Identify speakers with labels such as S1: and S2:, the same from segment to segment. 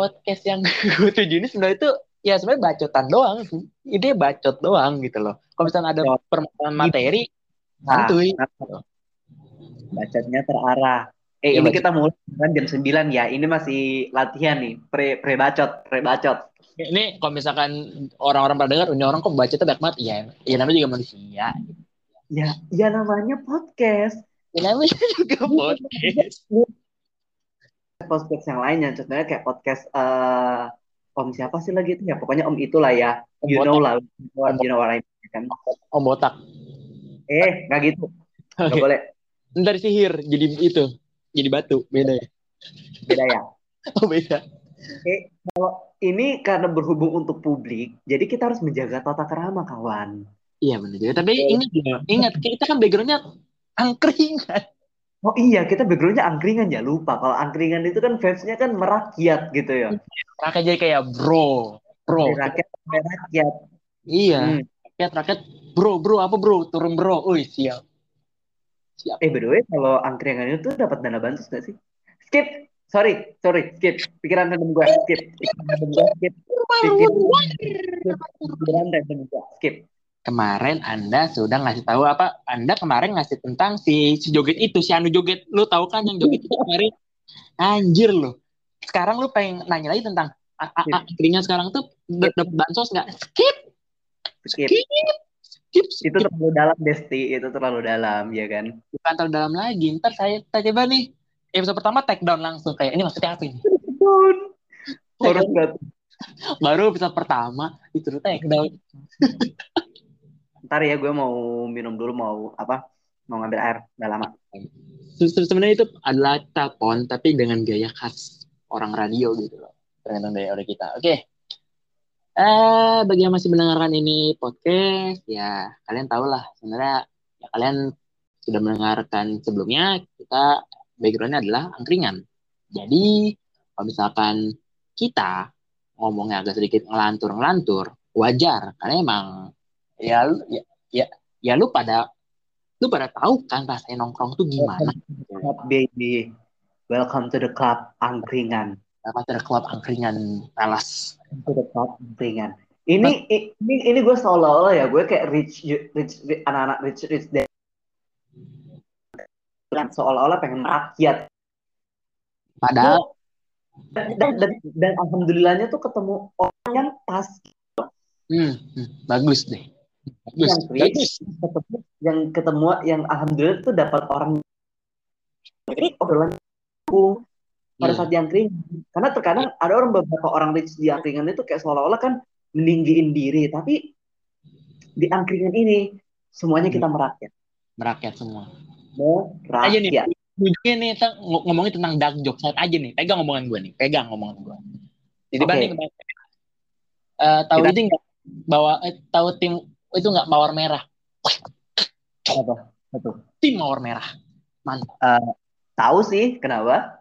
S1: podcast yang gue tuju ini sebenarnya itu ya sebenarnya bacotan doang sih. Ini bacot doang gitu loh. Kalau misalnya ada permasalahan materi,
S2: Nah,
S1: santuy.
S2: nah, bacotnya terarah. Eh,
S1: Iya,
S2: ini
S1: bacot.
S2: kita mulai kan jam 9 ya. Ini masih latihan nih, pre pre bacot, pre bacot.
S1: Ini kalau misalkan orang-orang pada dengar, ini orang kok bacotnya banyak banget. Iya, ya namanya juga manusia.
S2: Ya, ya namanya podcast.
S1: Ya namanya juga podcast.
S2: Podcast yang lainnya, contohnya kayak podcast eh Om siapa sih lagi itu ya? Pokoknya Om itulah ya.
S1: Om
S2: You
S1: Botak.
S2: know lah, you know what I mean kan.
S1: Om botak.
S2: Eh, nggak gitu. Nggak
S1: Oke.
S2: boleh.
S1: Ntar sihir jadi itu, jadi batu, beda ya.
S2: Beda ya.
S1: Oh beda.
S2: Eh, kalau ini karena berhubung untuk publik, jadi kita harus menjaga tata kerama, kawan.
S1: Iya benar juga. Tapi ingat, ingat kita kan backgroundnya angkringan.
S2: Oh iya, kita backgroundnya angkringan ya lupa. Kalau angkringan itu kan vibes-nya kan merakyat gitu ya.
S1: Rakyat jadi kayak bro, bro.
S2: Rakyat rakyat.
S1: Iya,
S2: Hmm.
S1: rakyat rakyat bro, bro apa bro? Turun bro. Wih siap. Siap.
S2: Eh, by the way, kalau angkringan itu dapat dana bantus nggak sih? Skip. Sorry, sorry, skip. Pikiran random gue, skip. Pikiran random gue, skip. Pikiran, pikiran random gue, skip.
S1: Kemarin Anda sudah ngasih tahu apa? Anda kemarin ngasih tentang si si joget itu, si Anu joget. Lu tahu kan yang joget itu kemarin? Anjir lu. Sekarang lu pengen nanya lagi tentang a- a- a- angkringan sekarang tuh dapat bansos nggak? Skip,
S2: Skip.
S1: skip, skip.
S2: Itu terlalu dalam, Desti. Itu terlalu dalam, ya kan?
S1: Bukan terlalu dalam lagi. Ntar saya coba nih. Episode pertama take down langsung kayak ini maksudnya apa ini?
S2: Banget.
S1: Baru episode pertama itu tuh take down.
S2: Ntar ya, gue mau minum dulu, mau apa? Mau ngambil air. Udah lama.
S1: Se- se- Sebenarnya itu adalah telepon tapi dengan gaya khas orang radio gitu loh. Tergantung dari orang kita. Oke. Eh, bagi yang masih mendengarkan ini podcast, ya kalian tahu lah sebenarnya ya kalian sudah mendengarkan sebelumnya kita backgroundnya adalah angkringan. Jadi kalau misalkan kita ngomongnya agak sedikit ngelantur-ngelantur, wajar karena emang ya lu ya ya, ya lu pada lu pada tahu kan rasanya nongkrong tuh gimana.
S2: Club baby. Welcome to the club angkringan.
S1: Apa ada klub angkringan Palace.
S2: To the club angkringan. Ini ini ini gue seolah-olah ya gue kayak rich rich, anak-anak rich rich dad. Kan seolah-olah pengen rakyat
S1: Padahal
S2: dan, dan, dan alhamdulillahnya tuh ketemu orang yang pas
S1: hmm, hmm, bagus deh. Bagus.
S2: yang
S1: Bagus.
S2: rich ketemu yang ketemu yang alhamdulillah tuh dapat orang jadi obrolan nyambung pada
S1: Iya.
S2: saat di angkringan karena terkadang ada orang beberapa orang rich di angkringan itu kayak seolah-olah kan meninggiin diri tapi di angkringan ini semuanya kita merakyat
S1: Merakyat semua. Aja nih.
S2: merakyat
S1: Ujungnya nih kita ngomongin tentang dark jokes saat aja nih. Pegang omongan gue nih. Pegang omongan gue. Jadi
S2: Oke.
S1: banding eh tahu
S2: Kita-
S1: itu nggak bawa eh, tahu tim itu nggak mawar merah.
S2: apa betul
S1: Tim mawar merah. Mantap.
S2: tahu sih kenapa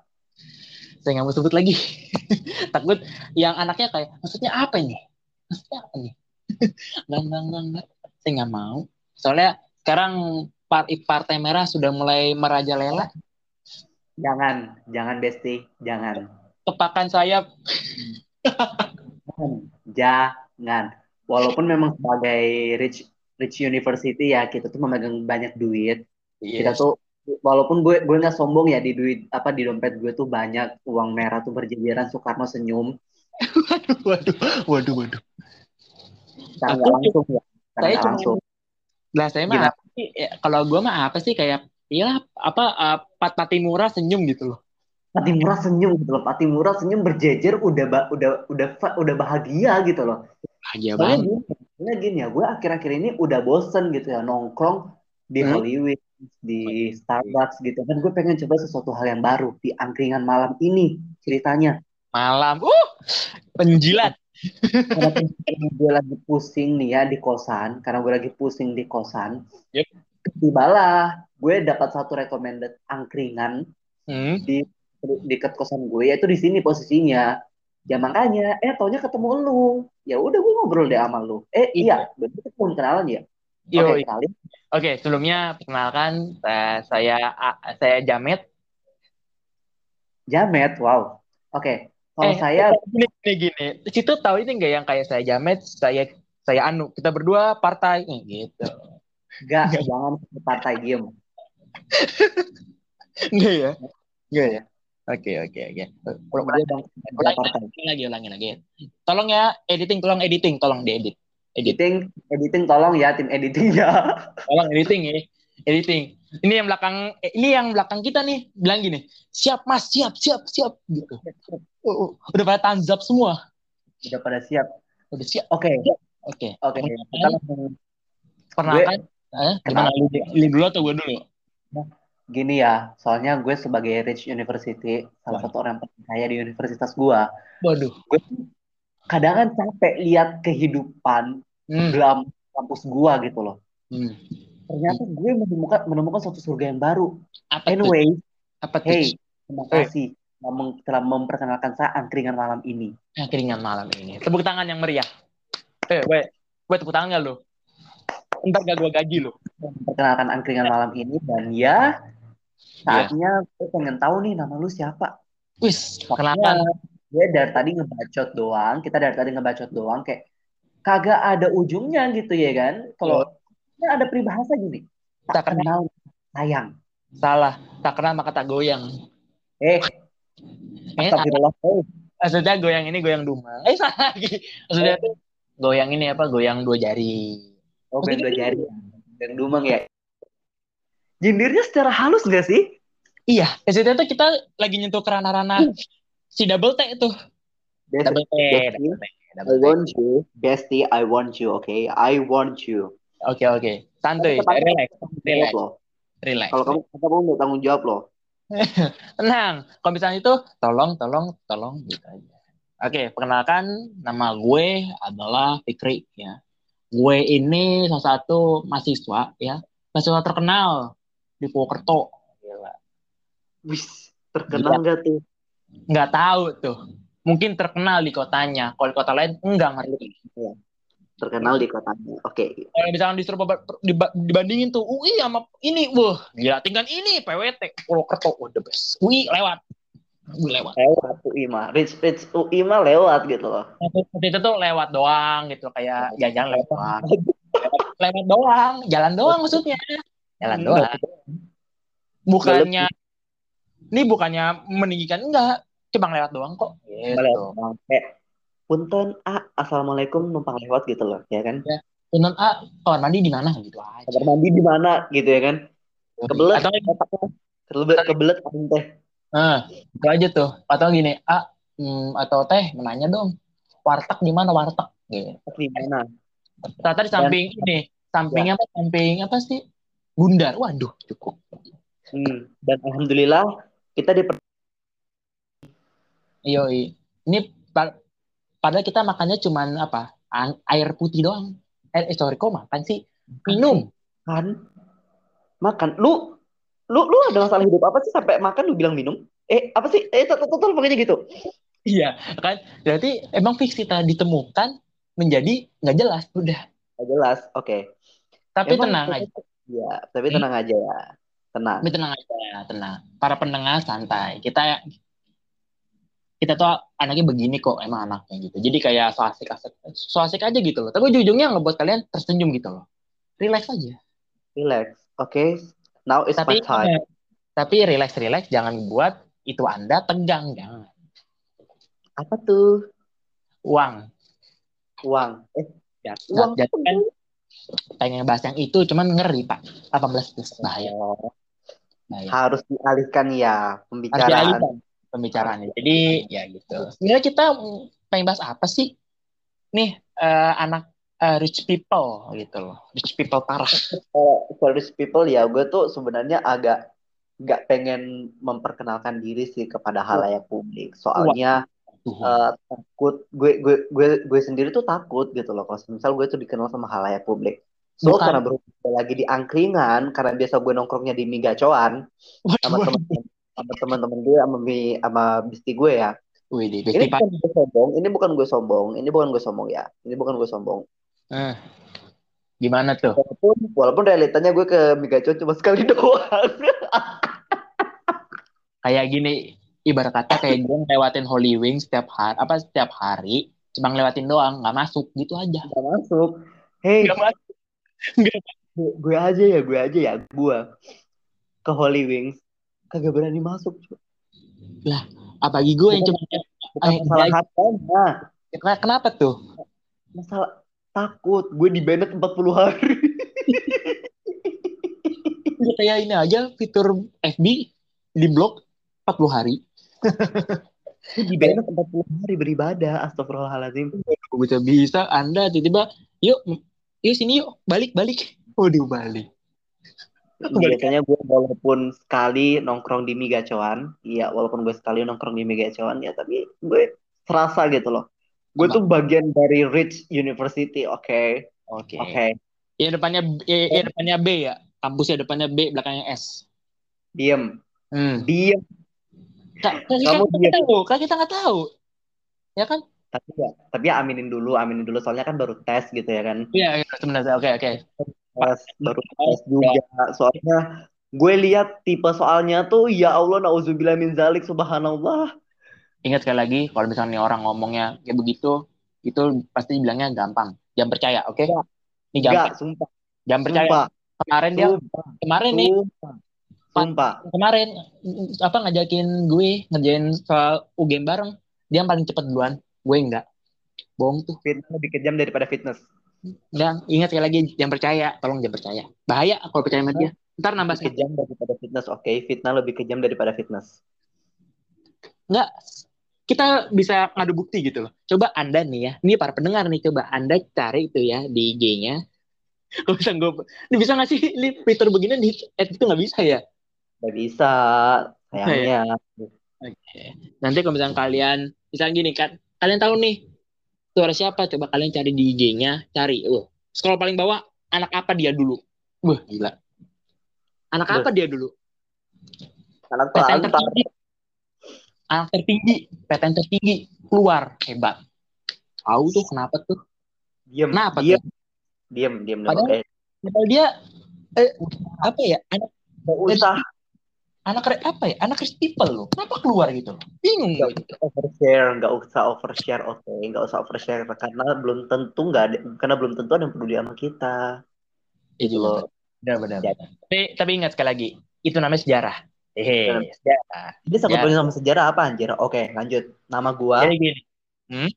S1: Saya nggak mau sebut lagi. Takut yang anaknya kayak maksudnya apa ini? Maksudnya apa nih? Enggak, enggak, enggak. Saya nggak mau. Soalnya sekarang par- partai merah sudah mulai merajalela.
S2: jangan jangan besti jangan
S1: Kepakan sayap.
S2: Jangan. Walaupun memang sebagai rich rich university ya kita tuh memegang banyak duit. Kita tuh walaupun gue gue nggak sombong ya di duit apa di dompet gue tuh banyak uang merah tuh berjejeran Soekarno senyum.
S1: waduh, waduh, waduh.
S2: Secara
S1: Aku
S2: langsung ya.
S1: Saya cuma
S2: langsung.
S1: Lah saya mah apa sih? Ya, kalau gue mah apa sih kayak Iya apa uh, Pat Patimura senyum gitu loh.
S2: Patimura senyum gitu loh. Patimura senyum berjejer udah ba- udah udah udah bahagia gitu loh.
S1: Bahagia
S2: Soalnya
S1: banget.
S2: gini, soalnya gini ya, gue akhir-akhir ini udah bosen gitu ya nongkrong di
S1: Hmm.
S2: Hollywood, di Starbucks gitu kan. Gue pengen coba sesuatu hal yang baru di angkringan malam ini ceritanya.
S1: Malam. Uh, penjilat.
S2: Karena gue lagi pusing nih ya di kosan, karena gue lagi pusing di kosan.
S1: Yep.
S2: Tibalah gue dapat satu recommended angkringan
S1: Hmm.
S2: di dekat kosan gue yaitu di sini posisinya. Ya makanya, eh taunya ketemu lu. Ya udah gue ngobrol deh sama lu. Eh
S1: Iya.
S2: iya, berarti kita belum kenalan ya. Oke, kenalin.
S1: Oke, sebelumnya perkenalkan eh, saya A- saya Jamet.
S2: Jamet, wow. Oke, Kalau saya
S1: gini, gini, gini. Situ tahu ini enggak yang kayak saya Jamet, saya saya Anu, kita berdua partai Eh, gitu.
S2: enggak jangan partai diem.
S1: Enggak ya? Enggak ya? Oke, oke, oke.
S2: Dia bang
S1: Ulangi lagi, lagi, ulangi lagi. Tolong ya, editing, tolong editing, tolong diedit. Edit.
S2: Editing, editing tolong ya tim editing ya.
S1: Tolong editing ya. Editing. Ini yang belakang, eh, ini yang belakang kita nih, bilang gini, siap mas, siap, siap, siap. Gitu. Oh, oh, udah pada tanzap semua.
S2: Udah pada siap.
S1: Udah siap.
S2: Oke,
S1: Oke.
S2: oke. Kita langsung
S1: Perkenalkan. Eh, gimana? Lu, lu dulu atau gue dulu?
S2: Gini ya, soalnya gue sebagai Rich University, salah satu orang paling kaya di universitas gue,
S1: Waduh.
S2: gue kadang kan capek lihat kehidupan
S1: Hmm.
S2: dalam kampus gue gitu loh.
S1: Hmm.
S2: Ternyata gue menemukan menemukan suatu surga yang baru.
S1: Apa?
S2: Anyway,
S1: Apa
S2: hey, terima kasih telah mem- telah memperkenalkan saya angkringan malam ini.
S1: Yang keringan malam ini. Tepuk tangan yang meriah. Eh, weh, weh tepuk tangan gak lu? Ntar gak gue gaji lu.
S2: Memperkenalkan angkringan malam ini dan ya saatnya gue pengen tahu nih nama lu siapa.
S1: Wis, perkenalkan.
S2: gue dari tadi ngebacot doang, kita dari tadi ngebacot doang kayak kagak ada ujungnya gitu ya kan. Kalau ya ada peribahasa gini, tak
S1: Tak kenal.
S2: kenal sayang.
S1: Salah. Tak kenal maka tak goyang.
S2: Eh,
S1: Eh,
S2: astagfirullah. Eh,
S1: maksudnya goyang ini goyang dumang. Eh, salah lagi. Maksudnya tuh goyang ini apa? Goyang dua jari.
S2: oh goyang dua jari. Goyang dumang ya. Jindirnya secara halus gak sih?
S1: Iya, maksudnya tuh kita lagi nyentuh ke ranah-ranah si double T itu. Double T.
S2: Bestie,
S1: double T,
S2: I
S1: double T.
S2: want you. Bestie, I want you, okay? I want you.
S1: Oke, oke. Santuy,
S2: Tapi
S1: relax, relax,
S2: loh.
S1: relax.
S2: Kalau kamu kamu mau tanggung jawab loh.
S1: Tenang. Kalau misalnya itu, tolong, tolong, tolong gitu aja. Oke, perkenalkan nama gue adalah Fikri ya. Gue ini salah satu mahasiswa ya, mahasiswa terkenal di Purwokerto. Gila.
S2: Wis, terkenal gak tuh?
S1: Nggak tahu tuh. Mungkin terkenal di kotanya. Kalau di kota lain enggak ngerti.
S2: Terkenal di kotanya. Oke.
S1: Kalau misalnya disuruh ba- diba- dibandingin tuh UI sama ini, wah, gila tinggal ini PWT Purwokerto, wah the best. UI lewat. UI lewat.
S2: Lewat UI mah. Rich Rich UI mah lewat gitu loh.
S1: Itu tuh lewat doang gitu kayak jajan lewat doang. lewat doang, jalan doang maksudnya. Jalan doang. Bukannya ini bukannya meninggikan enggak, cuma lewat doang kok. Gitu.
S2: Lewat doang. Kayak punten ah assalamualaikum numpang lewat gitu loh ya kan
S1: Punten ah, kamar mandi di mana gitu aja.
S2: kamar mandi di mana gitu ya kan kebelet
S1: Atau
S2: kebelet kebelet teh
S1: Nah, itu aja tuh. Atau gini, ah, hmm, atau teh, menanya dong, warteg di mana warteg? Gitu.
S2: di mana
S1: Ternyata di samping ini, sampingnya apa? Samping apa sih? Bundar. Waduh, cukup.
S2: hmm. dan alhamdulillah kita di
S1: Iya, ini pa- padahal kita makannya cuman apa? Air putih doang. Eh, eh, sorry, kok makan sih? Minum.
S2: kan makan lu lu lu ada masalah hidup apa sih sampai makan lu bilang minum eh apa sih eh total total pokoknya gitu
S1: Iya, kan? Berarti emang fix kita ditemukan menjadi nggak jelas, udah.
S2: Nggak jelas oke
S1: Tapi
S2: Emang
S1: tenang aja,
S2: ya tapi
S1: Hmm?
S2: tenang aja ya tenang
S1: tapi tenang aja, tenang. Para pendengar santai. Kita kita tuh anaknya begini kok, emang anaknya gitu. Jadi kayak so asik asik, so asik aja gitu loh. Tapi ujung-ujungnya ngebuat kalian tersenyum gitu loh. Relax aja.
S2: relax oke now it's
S1: Tapi
S2: my time
S1: tapi relax relax, jangan buat itu anda tegang, jangan.
S2: apa tuh
S1: Uang.
S2: uang eh
S1: Ya,
S2: uang
S1: kan pengen bahas yang itu, cuman ngeri pak. 18 plus bahaya. bahaya.
S2: harus dialihkan ya
S1: harus
S2: pembicaraan
S1: dialihkan pembicaraannya. Jadi ya gitu. Sebenarnya kita pengen bahas apa sih? Nih eh, anak eh, rich people gitu loh, rich people parah.
S2: Kalau for these people ya gue tuh sebenarnya agak nggak pengen memperkenalkan diri sih kepada halayak publik soalnya Eh, takut. Gue gue gue gue sendiri tuh takut gitu loh kalau misal gue tuh dikenal sama halayak publik. So
S1: Bukan.
S2: karena berhubung lagi di angkringan karena biasa gue nongkrongnya di migacoan sama
S1: Waduh,
S2: teman sama teman-teman gue sama mi sama bisti gue ya.
S1: Wih, di
S2: ini bukan gue sombong ini bukan gue sombong ini bukan gue sombong ya. Ini bukan gue sombong.
S1: Eh, gimana tuh?
S2: walaupun walaupun realitanya gue ke migacoan cuma sekali doang.
S1: Kayak gini, ibarat kata kayak gue ngelewatin Holy Wings setiap hari apa setiap hari cuma ngelewatin doang nggak masuk gitu aja
S2: Gak masuk. Hey,
S1: nggak masuk Nggak.
S2: gue, aja ya, gue aja ya, gue ke Holy Wings kagak berani masuk. cu.
S1: apalagi gue yang cuma
S2: Bukan
S1: Eh,
S2: masalah
S1: baik.
S2: harganya,
S1: Kenapa- tuh
S2: masalah takut. Gue di banned 40 hari.
S1: Kayak ini aja fitur FB di blok 40 hari
S2: di banned 40 hari beribadah. Astagfirullahaladzim.
S1: bisa bisa anda tiba-tiba yuk yuk sini yuk balik balik waduh balik
S2: Biasanya gue walaupun sekali nongkrong di Migacoan, iya walaupun gue sekali nongkrong di Migacoan ya, tapi gue serasa gitu loh. Gue tuh bagian dari Rich University, oke,
S1: oke
S2: oke.
S1: ya depannya ya, ya depannya B ya kampusnya depannya B belakangnya S
S2: Diem,
S1: hmm.
S2: diem.
S1: Kak, kan
S2: Kamu
S1: kita nggak tahu kan kita nggak tahu. Ya kan?
S2: Tapi ya, tapi ya aminin dulu, aminin dulu. Soalnya kan baru tes gitu ya kan.
S1: iya iya, sebenarnya. Oke oke.
S2: Tes, baru tes juga. Soalnya gue lihat tipe soalnya tuh, ya Allah, nauzubillah min zalik, subhanallah.
S1: ingat sekali lagi kalau misalnya nih orang ngomongnya kayak begitu itu pasti bilangnya gampang. Jangan percaya oke?
S2: Enggak.
S1: ini gampang
S2: Enggak, sumpah,
S1: jangan percaya.
S2: Sumpah,
S1: kemarin dia
S2: sumpah,
S1: kemarin nih
S2: sumpah,
S1: kemarin apa ngajakin gue ngerjain soal UGM bareng. Dia yang paling cepet duluan. Gue enggak. Bohong tuh.
S2: Fitness lebih kejam daripada fitness.
S1: dan ingat sekali lagi jangan percaya. Tolong jangan percaya. Bahaya kalau percaya sama dia. Ntar nambah
S2: Lebih kejam daripada fitness, oke. Fitnah lebih kejam daripada fitness.
S1: enggak. Kita bisa ngadu bukti gitu loh. Coba anda nih ya. Ini para pendengar nih coba anda cari itu ya di IG-nya bisa gue ini bisa nggak sih? Ini fitur begini di add itu nggak bisa ya
S2: Gak bisa, sayangnya.
S1: Oke. Nanti kalau misalnya kalian, misalnya gini kan, kalian tahu nih suara siapa? Coba kalian cari di IG-nya, cari. Uh, scroll paling bawah, anak apa dia dulu? Wah, gila. Anak
S2: Duh.
S1: apa dia dulu?
S2: Anak
S1: PTN tertinggi. Anak tertinggi, PTN tertinggi keluar hebat. Tahu tuh kenapa tuh?
S2: Diem,
S1: Kenapa
S2: diem,
S1: tuh?
S2: diem, diem. diem.
S1: Padahal-. Padahal dia eh, apa ya? Anak
S2: Gak usah
S1: anak re- apa ya? Anak Chris people loh. Kenapa keluar gitu loh? Bingung gue gitu.
S2: overshare, nggak usah overshare, oke, nggak usah overshare karena belum tentu nggak ada, karena belum tentu ada yang peduli sama kita.
S1: Itu
S2: loh.
S1: Benar-benar.
S2: Ya.
S1: Tapi, tapi ingat sekali lagi, itu namanya sejarah. Hehe,
S2: Benar.
S1: sejarah.
S2: Jadi sangkut
S1: Ya.
S2: sama sejarah apa anjir? Oke, lanjut. Nama gua
S1: Jadi gini. Hmm?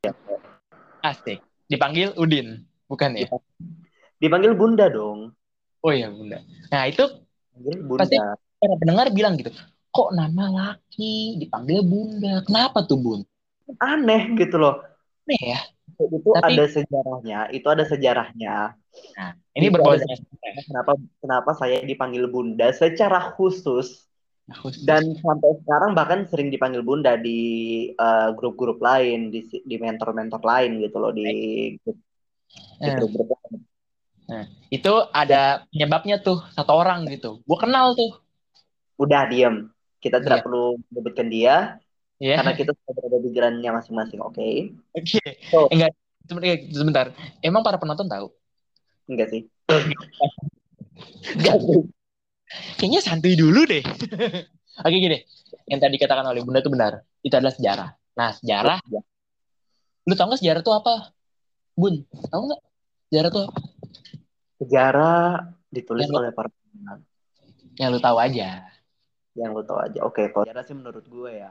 S1: Asik. Dipanggil Udin, bukan ya?
S2: dipanggil Bunda dong.
S1: Oh iya, Bunda. Nah, itu
S2: Dipanggil Bunda.
S1: Pasti- para pendengar bilang gitu, kok nama laki dipanggil Bunda? Kenapa tuh, Bun?
S2: Aneh gitu loh.
S1: Aneh ya.
S2: Itu
S1: Tapi-
S2: ada sejarahnya, itu ada sejarahnya.
S1: Nah, ini dengan
S2: Kenapa kenapa saya dipanggil Bunda secara khusus
S1: khusus.
S2: dan sampai sekarang bahkan sering dipanggil Bunda di eh, grup-grup lain, di di mentor-mentor lain gitu loh di
S1: Eh,
S2: grup-grup lain.
S1: itu ada penyebabnya tuh satu orang gitu. Gua kenal tuh.
S2: Udah diem. Kita tidak
S1: Iya.
S2: perlu menyebutkan dia
S1: Ya.
S2: karena kita sudah berada di jalannya masing-masing. Oke,
S1: Oke.
S2: So.
S1: Enggak. Sebentar, sebentar. Emang para penonton tahu?
S2: enggak sih?
S1: Enggak. Kayaknya santuy dulu deh. Oke gini, yang tadi katakan oleh Bunda itu benar. Itu adalah sejarah. Nah, sejarah, lu tau nggak sejarah itu apa? Bun, tahu nggak? Sejarah itu apa?
S2: Sejarah ditulis
S1: Yang-
S2: oleh para pendengar.
S1: Yang lu tahu aja.
S2: Yang lo tahu aja. Oke, kalau sejarah sih menurut gue ya,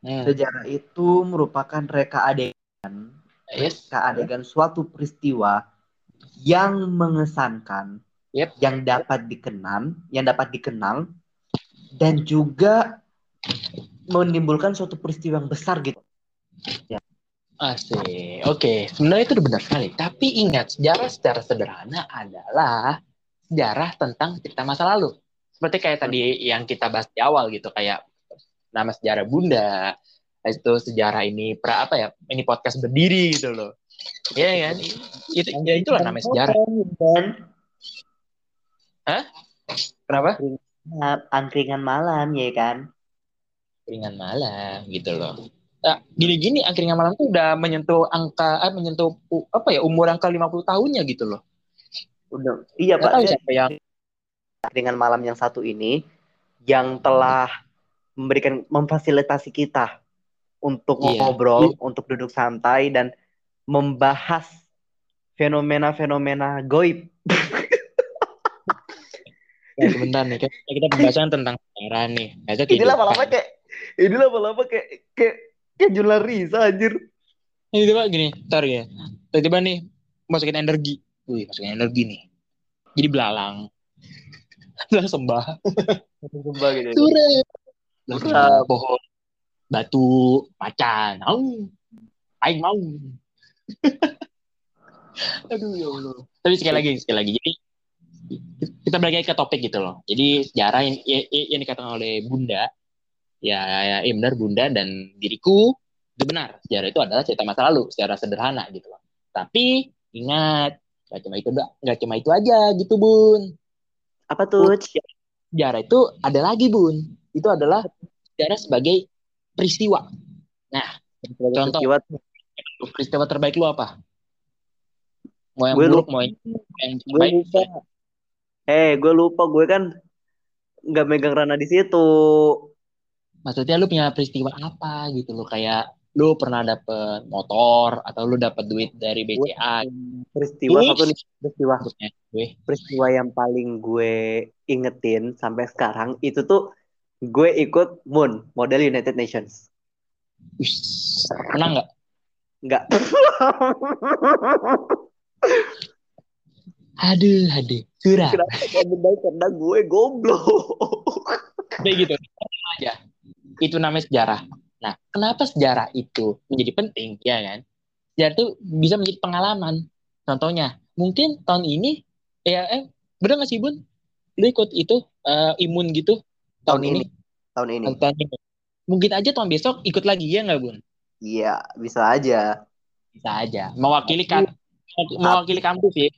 S1: Hmm.
S2: sejarah itu merupakan reka adegan,
S1: Yes.
S2: reka adegan suatu peristiwa yang mengesankan,
S1: Yep.
S2: yang dapat dikenang, yang dapat dikenang, dan juga menimbulkan suatu peristiwa yang besar gitu.
S1: Asik. Oke, sebenarnya itu benar sekali. Tapi ingat, sejarah secara sederhana adalah sejarah tentang cerita masa lalu. Seperti kayak tadi yang kita bahas di awal gitu, kayak nama sejarah Bunda, itu sejarah ini pra apa ya? Ini podcast berdiri gitu loh. Iya kan? Itu ya itulah namanya sejarah.
S2: Dan
S1: Kenapa?
S2: angkringan malam ya kan.
S1: Ringan malam gitu loh. Nah, gini-gini angkringan malam tuh udah menyentuh angka eh, menyentuh apa ya umur angka 50 tahunnya gitu loh.
S2: Udah, iya Pak.
S1: tahu siapa yang
S2: angkringan malam yang satu ini yang telah memberikan memfasilitasi kita untuk
S1: Iya.
S2: ngobrol, untuk duduk santai dan membahas fenomena-fenomena goib.
S1: Ya, sebentar nih, kita, kita pembahasan tentang sejarah nih. Itu
S2: Ini lama-lama kayak ini lama-lama kayak kayak kayak Juna Risa anjir.
S1: Ini tiba gini, ntar ya. Tiba-tiba nih, masukin energi. Wih, masukin energi nih. Jadi belalang. Sembah.
S2: Sumpah gitu.
S1: Lah
S2: Sure.
S1: sembah pohon. Batu, macan. Au. Aing mau. Aduh ya Allah. Tapi sekali lagi, sekali lagi. Jadi kita balik lagi ke topik gitu loh. Jadi sejarah yang, yang, yang dikatakan oleh Bunda, ya, ya, ya benar Bunda dan diriku itu benar. Sejarah itu adalah cerita masa lalu secara sederhana gitu loh. Tapi ingat, nggak cuma itu nggak cuma itu aja gitu bun.
S2: Apa tuh?
S1: Sejarah itu ada lagi bun. Itu adalah sejarah sebagai peristiwa. Contoh.
S2: Peristiwa
S1: Peristiwa terbaik lu apa? Mau yang
S2: Gue
S1: buruk,
S2: lupa.
S1: mau yang, yang
S2: gue
S1: terbaik?
S2: lupa. Eh, gue lupa gue kan nggak megang Rana di situ.
S1: Maksudnya lu punya peristiwa apa gitu loh kayak lu pernah dapet motor atau lu dapet duit dari BCA
S2: Peristiwa satu nih peristiwa peristiwa yang paling gue ingetin sampai sekarang itu tuh gue ikut Moon model United Nations.
S1: Wis, menang nggak?
S2: Enggak.
S1: Aduh, aduh, surah.
S2: Kenapa? Karena gue goblok.
S1: Kayak gitu. aja. Itu namanya sejarah. Nah, kenapa sejarah itu menjadi penting, ya kan? Sejarah itu bisa menjadi pengalaman. Contohnya, mungkin tahun ini, ya, eh, bener nggak sih Bun? Lu ikut itu eh, imun gitu tahun,
S2: Tahun
S1: ini,
S2: ini. Tahun ini.
S1: tahun ini. Mungkin aja tahun besok ikut lagi ya nggak Bun?
S2: Iya, bisa aja.
S1: Bisa aja. Mewakili kan, mewakili kampus ya.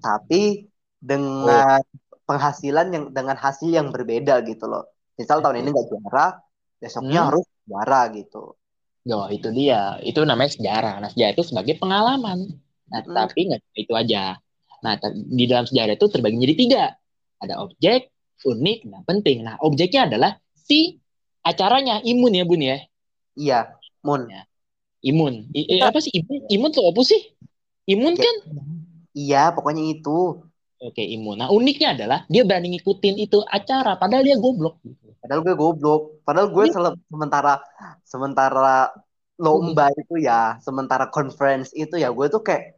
S2: Tapi dengan penghasilan yang dengan hasil yang berbeda gitu loh. Misal tahun ini nggak juara, besoknya
S1: Hmm.
S2: harus juara gitu.
S1: Yo, itu dia. Itu namanya sejarah. Nah, sejarah itu sebagai pengalaman. Nah,
S2: Hmm.
S1: tapi nggak itu aja. Nah, di dalam sejarah itu terbagi menjadi tiga. Ada objek, unik, dan penting. Nah, objeknya adalah si acaranya imun ya, Bun ya.
S2: Iya, Moon.
S1: Imun. I- apa sih imun? Imun tuh apa sih? Imun
S2: Ya.
S1: kan?
S2: Iya, pokoknya itu.
S1: Oke, imun. Nah, uniknya adalah dia berani ngikutin itu acara, padahal dia goblok.
S2: Padahal gue goblok. Padahal gue
S1: Iya.
S2: sele- sementara sementara lomba itu ya, sementara conference itu ya, gue tuh kayak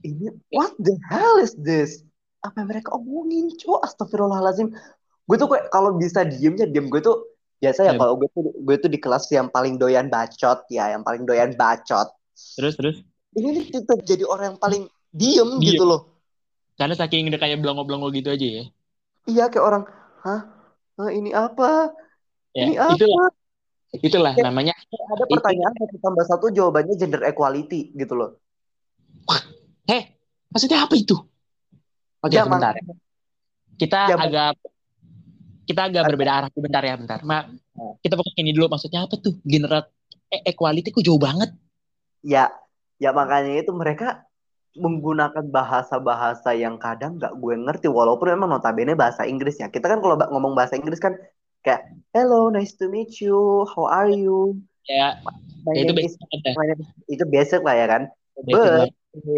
S2: ini what the hell is this? Apa yang mereka omongin, cok? Astagfirullahalazim. Gue tuh kayak kalau bisa diem ya diem. Gue tuh biasa ya
S1: Ya.
S2: kalau gue tuh gue tuh di kelas yang paling doyan bacot ya, yang paling doyan bacot.
S1: Terus, terus.
S2: Ini nih kita jadi orang yang paling diem,
S1: Diem.
S2: gitu loh.
S1: Karena saking udah kayak belongo-belongo gitu aja ya.
S2: Iya kayak orang, hah? Hah, ini apa?
S1: Ya,
S2: Ini apa?
S1: itulah. Itulah
S2: Ya.
S1: namanya
S2: Ada pertanyaan satu tambah satu jawabannya gender equality gitu loh.
S1: Heh, maksudnya apa itu? Oke,
S2: Ya,
S1: sebentar.
S2: makanya.
S1: Kita
S2: Ya,
S1: agak kita agak berbeda arah sebentar ya, bentar. Ma, kita fokus ini dulu. Maksudnya apa tuh? General e- equality kok jauh banget.
S2: Ya, ya makanya itu mereka menggunakan bahasa-bahasa yang kadang nggak gue ngerti walaupun memang notabene bahasa Inggris ya. Kita kan kalau ngomong bahasa Inggris kan kayak hello, nice to meet you, how are you?
S1: Ya,
S2: My
S1: ya itu
S2: is my name is- itu basic lah ya kan.
S1: Basic
S2: But
S1: banget.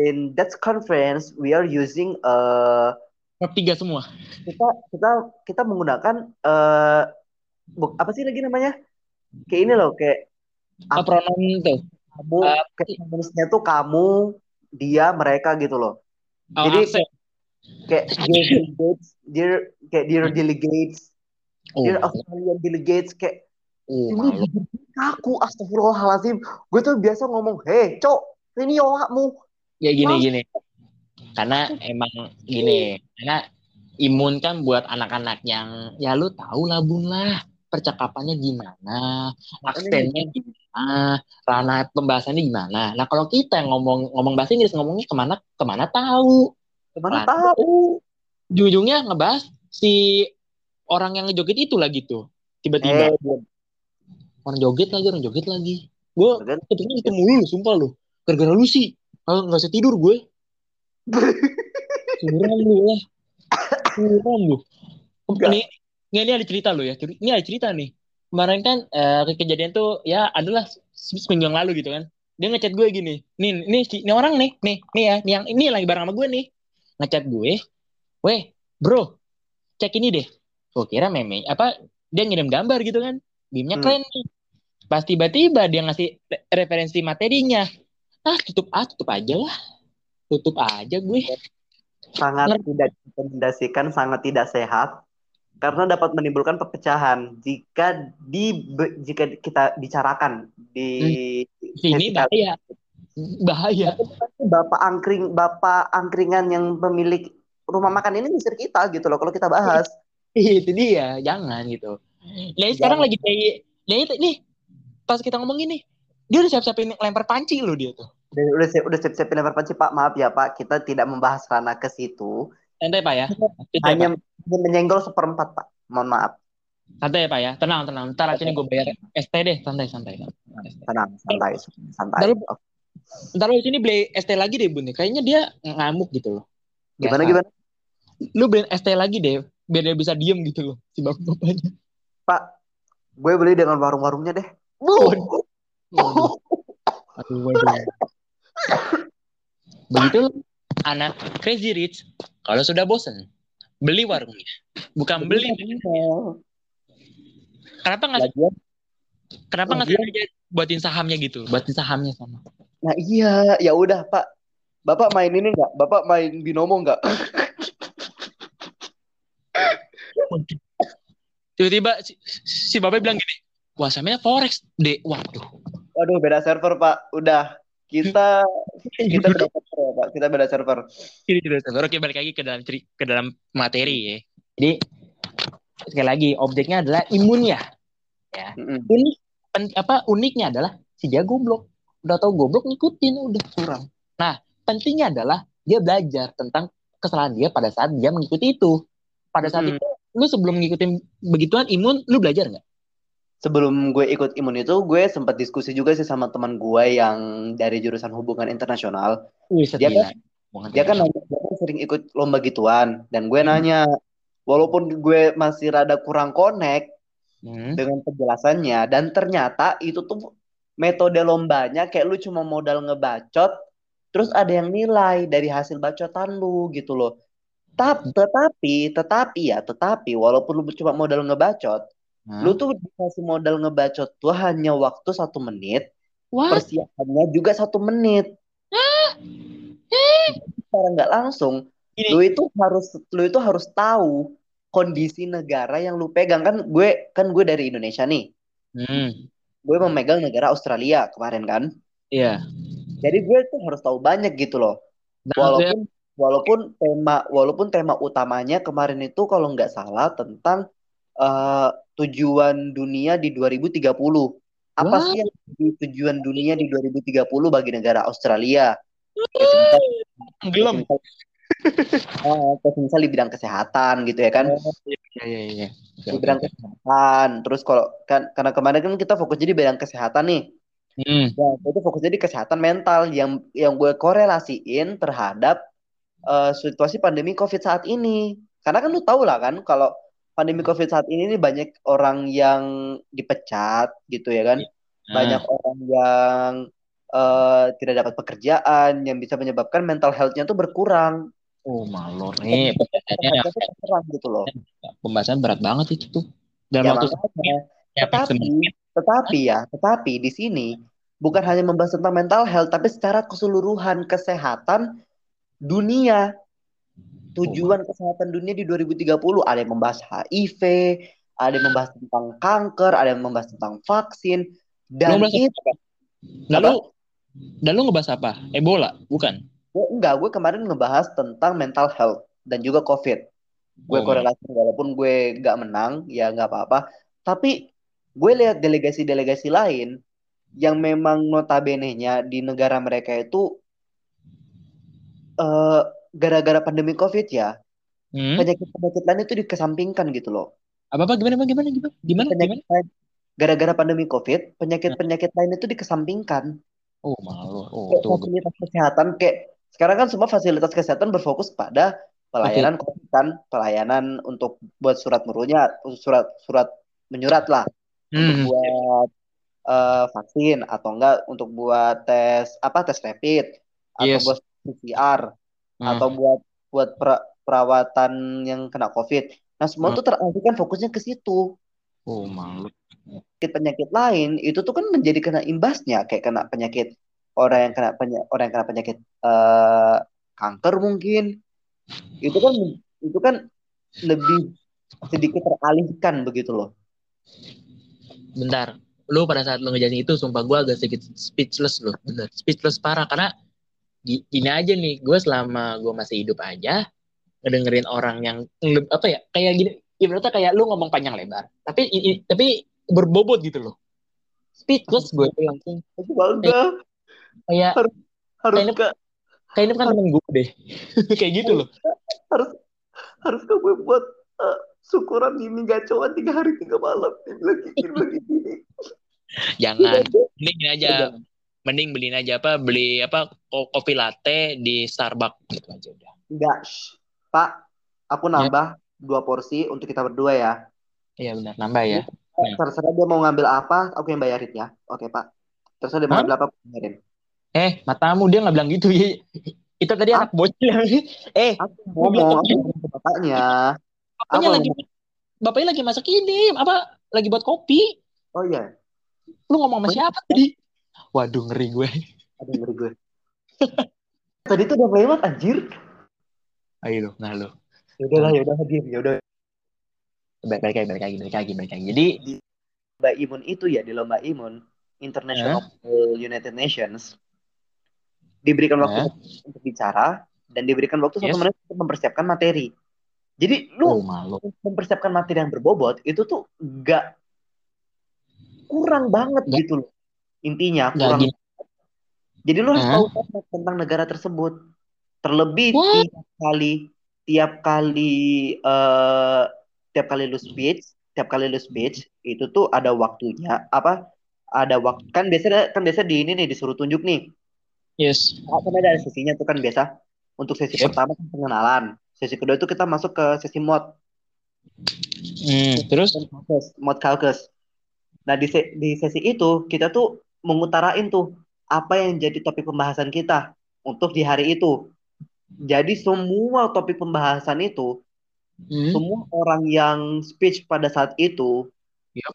S2: in that conference we are using uh,
S1: tiga semua.
S2: kita kita kita menggunakan eh bu- apa sih lagi namanya? Kayak ini loh, kayak
S1: Oh, pronoun tuh.
S2: kamu
S1: Eh,
S2: kayak tuh kamu, dia, mereka gitu loh.
S1: Oh,
S2: Jadi
S1: aksen.
S2: kayak dear delegates, dear kayak dear delegates,
S1: Oh,
S2: dear Australian delegates kayak
S1: oh,
S2: ini aku astagfirullahalazim. Gue tuh biasa ngomong, "Hei, cok, ini oakmu."
S1: Ya gini
S2: Wah.
S1: gini. Karena emang gini, karena imun kan buat anak-anak yang ya lu tahu lah bun lah percakapannya gimana, aksennya gimana, ranah pembahasannya gimana. Nah kalau kita yang ngomong ngomong bahasa Inggris ngomongnya ke mana ke mana tahu,
S2: Ke mana
S1: Lah.
S2: tahu?
S1: ujung-ujungnya ngebahas si orang yang ngejoget itu lah gitu. Tiba-tiba
S2: Eh,
S1: orang joget lagi, orang joget lagi. Gue
S2: Kan?
S1: ketemu itu mulu, sumpah lu. Gara-gara lu sih, kalau nggak usah tidur gue. Suram lu lah. Suram lu. Ini, ini, ini ada cerita lu ya. Ini ada cerita nih. kemarin kan uh, kejadian tuh ya adalah seminggu yang lalu gitu kan. Dia ngechat gue gini. Nih nih ini orang nih. Nih nih ya nih yang ini lagi bareng sama gue nih. Ngechat gue. Weh bro cek ini deh. Gue kira meme apa dia ngirim gambar gitu kan. Bimnya hmm. keren nih. Pas tiba-tiba dia ngasih referensi materinya. Ah tutup ah tutup aja lah. Tutup aja gue.
S2: Sangat Ngerti. tidak direkomendasikan sangat tidak sehat karena dapat menimbulkan perpecahan jika di jika kita bicarakan di
S1: hmm. ini bahaya. Bahaya.
S2: Bapak angkring bapak angkringan yang pemilik rumah makan ini misir kita gitu loh kalau kita bahas.
S1: Itu dia. Jangan gitu. Nah sekarang lagi kayak nah nih pas kita ngomong gini dia udah siap-siapin lempar panci loh dia tuh.
S2: Udah udah siap udah siap siapin lempar panci pak. Maaf ya pak. Kita tidak membahas ranah ke situ
S1: santai pak ya.
S2: Hanya pak. menyenggol seperempat pak. Mohon maaf.
S1: Santai ya pak ya. Tenang tenang. Ntar aja nih gue bayar ST deh. Santai santai
S2: tenang santai santai.
S1: Ntar, ntar lu sini beli ST lagi deh bun. Kayaknya dia ngamuk gitu loh.
S2: Gimana gimana?
S1: Lu beli ST lagi deh biar dia bisa diem gitu loh si bapak bapaknya.
S2: Pak gue beli dengan warung-warungnya deh.
S1: Bu aduh waduh begitu anak crazy rich kalau sudah bosen beli warungnya, bukan beli. Kenapa nggak? Kenapa nggak aja buatin sahamnya gitu? Buatin sahamnya sama.
S2: Nah iya, ya udah Pak. Bapak main ini nggak? Bapak main binomo nggak?
S1: Tiba-tiba si, si Bapak bilang gini, wah samanya forex deh, waduh.
S2: Waduh beda server Pak, udah kita kita beda server ya, Pak. Kita beda server.
S1: Ini beda server. Oke, balik lagi ke dalam ke dalam materi ya. Jadi sekali lagi objeknya adalah imunnya. Ya. Mm -hmm. Unik apa uniknya adalah si dia goblok. Udah tau goblok ngikutin udah kurang. Nah, pentingnya adalah dia belajar tentang kesalahan dia pada saat dia mengikuti itu. Pada saat mm -hmm. itu lu sebelum ngikutin begituan imun lu belajar nggak?
S2: Sebelum gue ikut imun itu gue sempat diskusi juga sih sama teman gue yang dari jurusan hubungan internasional.
S1: Wih,
S2: dia kan dia kan, nanya, sering ikut lomba gituan dan gue hmm. nanya walaupun gue masih rada kurang connect hmm. dengan penjelasannya dan ternyata itu tuh metode lombanya kayak lu cuma modal ngebacot terus ada yang nilai dari hasil bacotan lu gitu loh. Tetapi tetapi ya tetapi walaupun lu cuma modal ngebacot Hmm? Lu tuh dikasih modal ngebacot tuh hanya waktu satu menit. What? Persiapannya juga satu menit. Cara nggak langsung, Ini. lu itu harus lu itu harus tahu kondisi negara yang lu pegang kan gue kan gue dari Indonesia nih. Hmm. Gue memegang negara Australia kemarin kan.
S1: Iya.
S2: Jadi gue tuh harus tahu banyak gitu loh. Nah, walaupun ya. walaupun tema walaupun tema utamanya kemarin itu kalau nggak salah tentang uh, tujuan dunia di 2030. Apa What? sih yang di tujuan dunia di 2030 bagi negara Australia?
S1: Belum.
S2: Oh, misalnya di bidang kesehatan gitu ya kan? Oh,
S1: iya, iya, iya.
S2: Di bidang kesehatan. Terus kalau kan karena kemarin kan kita fokus jadi bidang kesehatan nih. Hmm. Nah, itu fokusnya di kesehatan mental yang yang gue korelasiin terhadap uh, situasi pandemi COVID saat ini. Karena kan lu tahu lah kan kalau pandemi COVID saat ini nih banyak orang yang dipecat gitu ya kan. Hmm. Banyak orang yang uh, tidak dapat pekerjaan yang bisa menyebabkan mental health-nya tuh berkurang.
S1: Oh malor nih pembahasannya berkurang gitu loh. Pembahasan berat banget itu tuh. Dan
S2: ya, waktu ya, tetapi tetapi ya, tetapi di sini bukan hanya membahas tentang mental health tapi secara keseluruhan kesehatan dunia tujuan oh. kesehatan dunia di 2030 ada yang membahas HIV, ada yang membahas tentang kanker, ada yang membahas tentang vaksin dan itu
S1: Lalu dan lu ngebahas apa? Ebola, bukan?
S2: Gue enggak, gue kemarin ngebahas tentang mental health dan juga COVID. Gue oh, korelasi walaupun gue nggak menang, ya nggak apa-apa. Tapi gue lihat delegasi-delegasi lain yang memang notabene-nya di negara mereka itu uh, gara-gara pandemi covid ya hmm? penyakit penyakit lain itu dikesampingkan gitu loh
S1: apa apa gimana gimana gimana gimana
S2: penyakit gimana? gara-gara pandemi covid penyakit penyakit lain itu dikesampingkan
S1: oh malu oh
S2: kayak fasilitas kesehatan kayak sekarang kan semua fasilitas kesehatan berfokus pada pelayanan okay. kan pelayanan untuk buat surat merunya surat surat menyurat lah untuk
S1: Hmm.
S2: buat eh, vaksin atau enggak untuk buat tes apa tes rapid atau
S1: Yes.
S2: buat PCR
S1: Hmm.
S2: atau buat buat pra- perawatan yang kena COVID. Nah, semua
S1: Hmm.
S2: tuh teralihkan fokusnya ke situ.
S1: Oh, malu.
S2: Penyakit-penyakit lain itu tuh kan menjadi kena imbasnya kayak kena penyakit orang yang kena penya- orang yang kena penyakit eh, kanker mungkin. Itu kan itu kan lebih sedikit teralihkan begitu loh.
S1: Bentar. Lu pada saat lu ngejelasin itu, sumpah gue agak sedikit speechless loh. Bener. Speechless parah. Karena gini aja nih, gue selama gue masih hidup aja, ngedengerin orang yang, apa ya, kayak gini, ibaratnya kayak lu ngomong panjang lebar. Tapi i- i- tapi berbobot gitu loh. Speechless gue langsung.
S2: Bangga
S1: Kayak,
S2: harus
S1: Kayaknya-
S2: ke
S1: kayak ini kan temen gue deh. kayak gitu loh.
S2: harus harus gue buat eh, syukuran ini gacoan tiga hari tiga malam dia bilang gini dia bilang gini
S1: Jangan. Mending gini aja. Mending beliin aja apa, beli apa, ko- kopi latte di Starbucks. Gitu aja udah.
S2: enggak pak aku nambah dua porsi untuk kita berdua ya.
S1: Iya benar, nambah ya. Ya.
S2: terserah dia mau ngambil apa aku yang bayarin ya. Oke pak. Terserah dia mau ngambil apa aku bayarin.
S1: Eh, matamu dia nggak bilang gitu ya. Itu tadi anak bocil. eh,
S2: aku ngomong aku ke bapaknya.
S1: Bapaknya
S2: Apa
S1: lagi bapaknya lagi masak ini, apa lagi buat kopi.
S2: oh iya.
S1: Lu ngomong sama siapa tadi? Waduh, ngeri gue.
S2: ada ngeri gue tadi tuh udah lewat anjir
S1: Ayo lu, nah lu.
S2: yaudah lah yaudah diem yaudah
S1: Balik balik lagi, balik lagi, balik lagi, balik lagi. Jadi,
S2: lomba imun itu ya di lomba imun International United Nations diberikan waktu
S1: Eh?
S2: untuk bicara dan diberikan waktu satu
S1: Yes.
S2: menit untuk mempersiapkan materi. Jadi lu
S1: oh malu.
S2: mempersiapkan materi yang berbobot itu tuh gak kurang banget
S1: Nggak-
S2: gitu loh. Intinya
S1: Nggak
S2: kurang.
S1: gini.
S2: Jadi lu harus tahu banget tentang negara tersebut. Terlebih
S1: What?
S2: tiap kali tiap kali eh tiap kali lu speech, tiap kali lu speech itu tuh ada waktunya apa? Ada waktu kan biasa kan biasa di ini nih disuruh tunjuk nih.
S1: Yes.
S2: Kan ada sesinya tuh kan biasa. Untuk sesi
S1: Yep.
S2: pertama kan pengenalan. Sesi kedua itu kita masuk ke sesi mod
S1: Hmm, terus?
S2: mod calculus. Nah, di, se- di sesi itu kita tuh mengutarain tuh apa yang jadi topik pembahasan kita untuk di hari itu. Jadi semua topik pembahasan itu,
S1: Hmm.
S2: semua orang yang speech pada saat itu,
S1: Yup.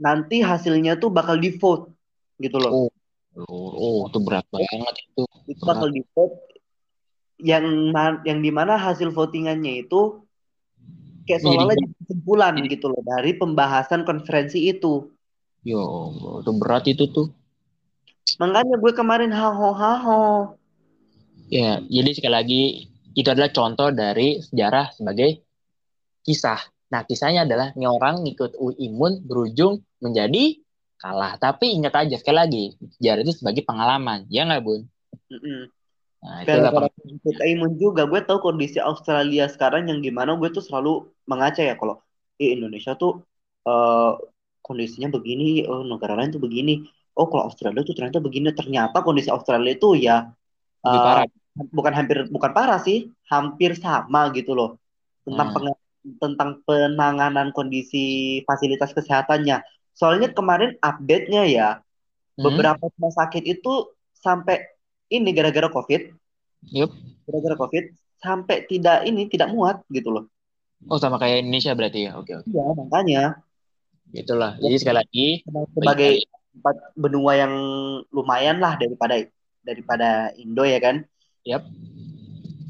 S2: nanti hasilnya tuh bakal di vote gitu loh.
S1: Oh. Oh, oh, itu berat banget itu.
S2: Itu bakal di vote yang yang di mana hasil votingannya itu kayak seolah-olah jadi kesimpulan gitu loh dari pembahasan konferensi itu.
S1: Yo, Allah, itu berat itu tuh.
S2: Makanya gue kemarin haho haho.
S1: Ya, jadi sekali lagi itu adalah contoh dari sejarah sebagai kisah. Nah, kisahnya adalah ini orang ngikut imun berujung menjadi kalah. Tapi ingat aja sekali lagi, sejarah itu sebagai pengalaman. Ya nggak, Bun?
S2: Mm-mm.
S1: Nah, itulah
S2: Gara-gara
S1: peng-
S2: ikut imun juga, gue tahu kondisi Australia sekarang yang gimana gue tuh selalu mengaca ya kalau eh, Indonesia tuh eh, kondisinya begini, oh negara lain tuh begini. Oh kalau Australia tuh ternyata begini. Ternyata kondisi Australia itu ya
S1: lebih
S2: eh,
S1: parah.
S2: bukan hampir bukan parah sih, hampir sama gitu loh tentang
S1: Hmm.
S2: peng- tentang penanganan kondisi fasilitas kesehatannya. Soalnya kemarin update-nya ya
S1: Hmm,
S2: beberapa rumah sakit itu sampai ini gara-gara COVID,
S1: yup.
S2: gara-gara COVID sampai tidak ini tidak muat gitu loh.
S1: Oh, sama kayak Indonesia berarti ya. Oke, oke.
S2: Iya, makanya
S1: Itulah. Jadi sekali lagi,
S2: sebagai tempat benua yang lumayan lah daripada daripada Indo ya kan.
S1: Yap.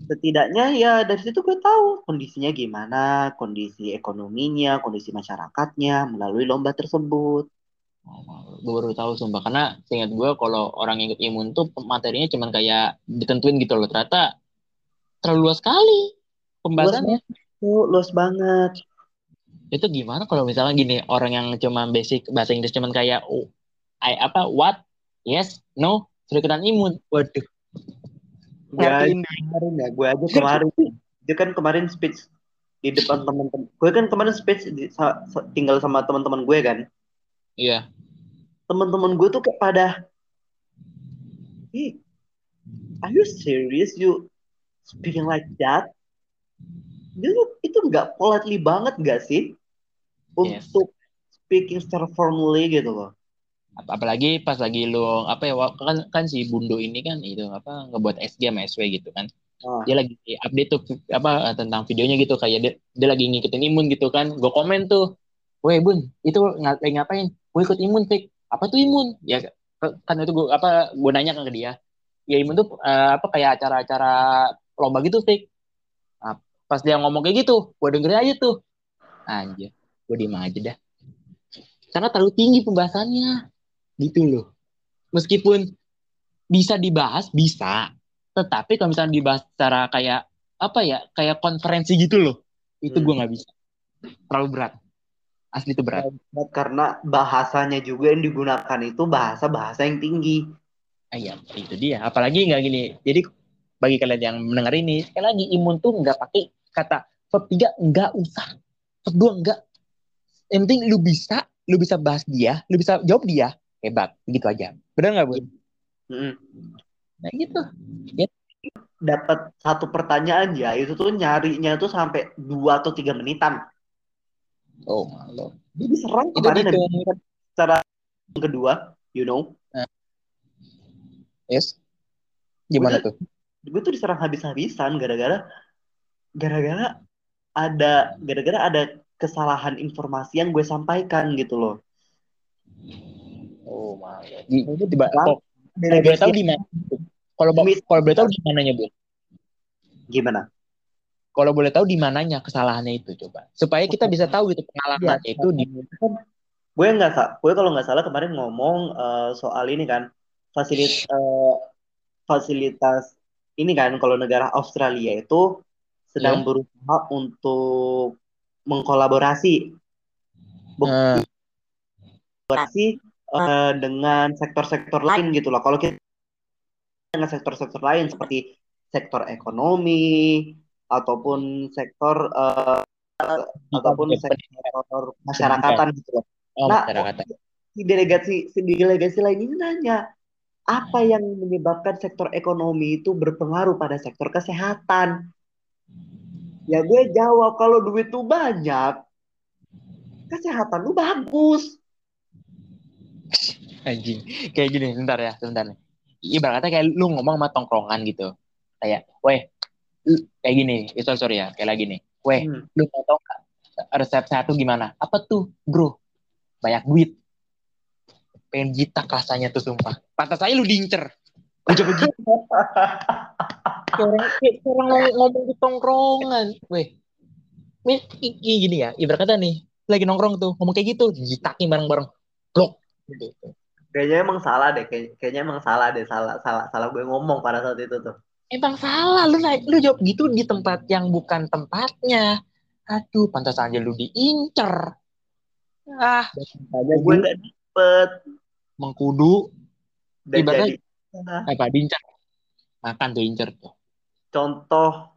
S2: Setidaknya ya dari situ gue tahu kondisinya gimana, kondisi ekonominya, kondisi masyarakatnya melalui lomba tersebut.
S1: gue baru tahu sumpah karena seingat gue kalau orang yang ikut imun tuh materinya cuman kayak ditentuin gitu loh ternyata terlalu luas sekali pembahasannya
S2: Tuh, luas banget.
S1: Itu gimana kalau misalnya gini orang yang cuma basic bahasa Inggris cuman kayak oh, I, apa what yes no sudah ikutan imun waduh ngertiin
S2: kemarin ya, gue aja kemarin. Dia kan kemarin speech di depan teman-teman. Gue kan kemarin speech di- sa- sa- tinggal sama teman-teman gue kan.
S1: iya
S2: Teman-teman gue tuh kayak pada, Hey, are you serious you speaking like that? Dia itu nggak politely banget nggak sih?
S1: Yes.
S2: Untuk speaking secara formally gitu loh.
S1: Ap- apalagi pas lagi lu apa ya kan kan si Bundo ini kan itu apa ngebuat SG sama SW gitu kan.
S2: Ah.
S1: dia lagi update tuh apa tentang videonya gitu kayak dia, dia lagi ngikutin imun gitu kan. Gue komen tuh weh bun itu ng- lagi ngapain? Gue ikut imun fake apa tuh imun? Ya kan itu gue apa gue nanya kan ke dia. Ya imun tuh eh, apa kayak acara-acara lomba gitu fake Nah, pas dia ngomong kayak gitu gue dengerin aja tuh. Anjir gue diem aja dah. Karena terlalu tinggi pembahasannya. Gitu loh. Meskipun bisa dibahas bisa. Tetapi kalau misalnya dibahas secara kayak apa ya kayak konferensi gitu loh itu
S2: Hmm.
S1: gue nggak bisa. Terlalu berat. Asli itu berat
S2: Karena bahasanya juga yang digunakan itu bahasa-bahasa yang tinggi.
S1: Ah, iya itu dia. Apalagi nggak gini. Jadi bagi kalian yang mendengar ini sekali lagi imun tuh nggak pakai kata verb tiga nggak usah. Verb dua nggak yang penting lu bisa lu bisa bahas dia lu bisa jawab dia. Hebat begitu aja. Benar nggak bu?
S2: Mm.
S1: nah gitu.
S2: Dapat satu pertanyaan ya, itu tuh nyarinya tuh sampai dua atau tiga menitan.
S1: oh malu.
S2: Dia diserang
S1: itu
S2: kemarin
S1: gitu
S2: habis secara yang kedua, you know.
S1: yes. Gimana tuh
S2: Gue tuh diserang habis-habisan gara-gara gara-gara ada gara-gara ada kesalahan informasi yang gue sampaikan gitu loh.
S1: oh di,
S2: Itu
S1: tiba kalau boleh tahu
S2: delegasi
S1: di mana kalau kalau boleh tahu di mananya bu?
S2: Gimana?
S1: kalau boleh tahu di mananya kesalahannya itu coba. Supaya kita bisa tahu gitu
S2: Iya,
S1: pengalamannya itu di
S2: kan gue nggak gue kalau nggak salah kemarin ngomong eh, soal ini kan fasilitas fasilitas ini kan kalau negara Australia itu sedang
S1: Ya.
S2: berusaha untuk mengkolaborasi kolaborasi eh, dengan sektor-sektor lain gitu loh. Kalau kita dengan sektor-sektor lain seperti sektor ekonomi ataupun sektor eh, ataupun sektor masyarakatan gitu loh.
S1: oh,
S2: Nah, si delegasi si delegasi lain ini nanya apa yang menyebabkan sektor ekonomi itu berpengaruh pada sektor kesehatan? Ya gue jawab kalau duit tuh banyak, kesehatan lu bagus.
S1: anjing. Kayak gini sebentar ya sebentar nih. Ibaratnya kayak lu ngomong sama tongkrongan gitu. Kayak weh kayak gini eh, sorry, sorry ya kayak lagi nih. Weh
S2: Hmm.
S1: lu mau tau resep satu gimana? Apa tuh bro? Banyak duit. Pengen jitak rasanya tuh sumpah. Pantas aja lu diincer. lu coba gitu kayak orang ngomong, di tongkrongan weh Weh, i- i- gini ya ibarat kata nih lagi nongkrong tuh ngomong kayak gitu jitakin bareng-bareng blok gitu
S2: Kayaknya emang salah deh, Kay- kayaknya emang salah deh, salah salah salah gue ngomong pada saat itu tuh.
S1: Emang salah lu naik lu jawab gitu di tempat yang bukan tempatnya. Aduh, pantas aja lu diincer. Ah,
S2: Makanya gue nggak dapet
S1: mengkudu Ibaratnya- apa diincer. Makan tuh incer tuh.
S2: Contoh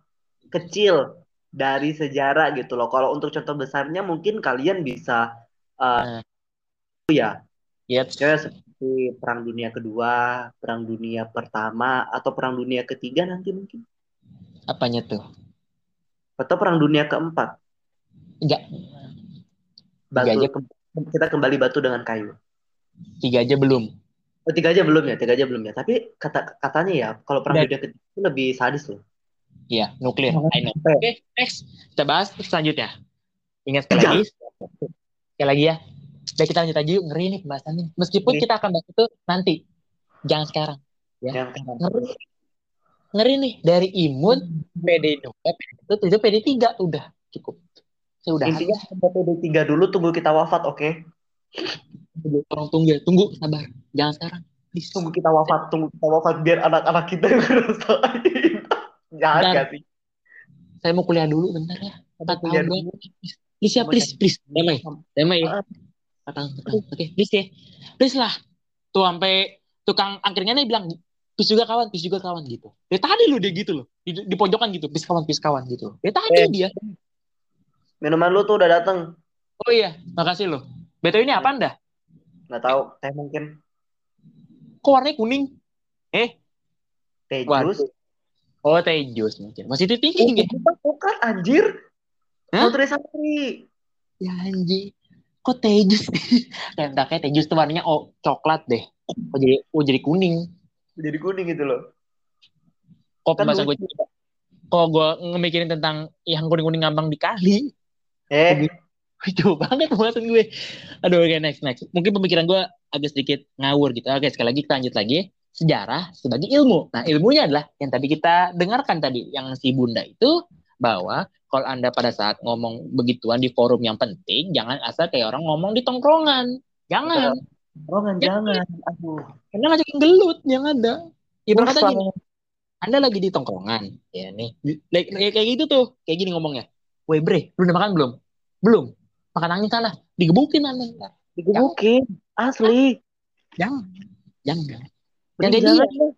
S2: kecil dari sejarah gitu loh. Kalau untuk contoh besarnya mungkin kalian bisa
S1: Nah.
S2: ya
S1: Iya,
S2: Ya, seperti Perang Dunia Kedua, Perang Dunia Pertama, atau Perang Dunia Ketiga nanti mungkin.
S1: apanya tuh?
S2: Atau Perang Dunia Keempat.
S1: Enggak,
S2: Batu,
S1: Tiga aja.
S2: kita kembali batu dengan kayu.
S1: tiga aja belum.
S2: Oh, tiga aja belum ya, tiga aja belum ya. Tapi kata katanya ya, kalau Perang Dunia Ketiga itu lebih sadis loh.
S1: Iya, nuklir.
S2: Oh, oke.
S1: Oke, next. Kita bahas selanjutnya. Ingat sekali lagi. Sekali lagi ya. Udah kita lanjut aja yuk. Ngeri nih pembahasannya. Meskipun
S2: Ngeri.
S1: kita akan bahas itu nanti. Jangan sekarang. Ya.
S2: Yang
S1: Ngeri. Ngeri nih. Dari imun, PD 2, PD 1, itu PD 3. Udah. Cukup. Sudah.
S2: intinya sampai PD3 dulu tunggu kita wafat, oke?
S1: Tolong tunggu. Tunggu. Sabar. Jangan sekarang. Please.
S2: Tunggu kita wafat, tunggu kita wafat biar anak-anak kita yang ngerasain. Jahat
S1: Dan-
S2: gak sih?
S1: Saya mau kuliah dulu bentar ya. Empat tahun
S2: dulu.
S1: Please ya, please. Please. Damai. Damai ya. Empat tahun. Oke. Please ya. Please lah. Tuh sampai tukang angkringannya bilang, please juga kawan, please juga kawan gitu. Dari tadi lu dia gitu loh. Di, di pojokan gitu. Please kawan, please kawan gitu. Dari tadi
S2: Eh.
S1: dia.
S2: Minuman lu tuh udah dateng.
S1: Oh iya. Makasih lo. Beto ini apa anda?
S2: Nggak tahu, teh mungkin.
S1: Kok warnanya kuning? Eh.
S2: Teh
S1: Waduh.
S2: jus.
S1: Oh teh jus mungkin. Masih itu tinggi nggak?
S2: Bukan, bukan, anjir.
S1: Hah?
S2: Nutrisari.
S1: Ya anjing. kok teh jus kayak entah kayak teh jus tuh warnanya oh coklat deh kok jadi oh jadi kuning
S2: Jadi kuning gitu loh.
S1: kok
S2: Kan
S1: masa gue kok gue ngemikirin tentang yang kuning-kuning ngambang di kali
S2: Eh,
S1: Jauh banget pembahasan gue. Aduh, oke next next. Mungkin pemikiran gue agak sedikit ngawur gitu. Oke, sekali lagi kita lanjut lagi. Sejarah sebagai ilmu. Nah, ilmunya adalah yang tadi kita dengarkan tadi, yang si Bunda itu bahwa kalau Anda pada saat ngomong begituan di forum yang penting, jangan asal kayak orang ngomong di tongkrongan. Jangan.
S2: Rongan jangan. Aduh.
S1: Karena ngajakin gelut yang ada. Ibarat kata gini, Anda lagi di tongkrongan, ya nih. Like- kayak gitu tuh, kayak gini ngomongnya. Weh bre, lu udah makan belum? Belum. Makan angin sana. Digebukin Anda.
S2: Digebukin. Asli.
S1: Jangan. Jangan.
S2: Jangan
S1: dia.
S2: deh.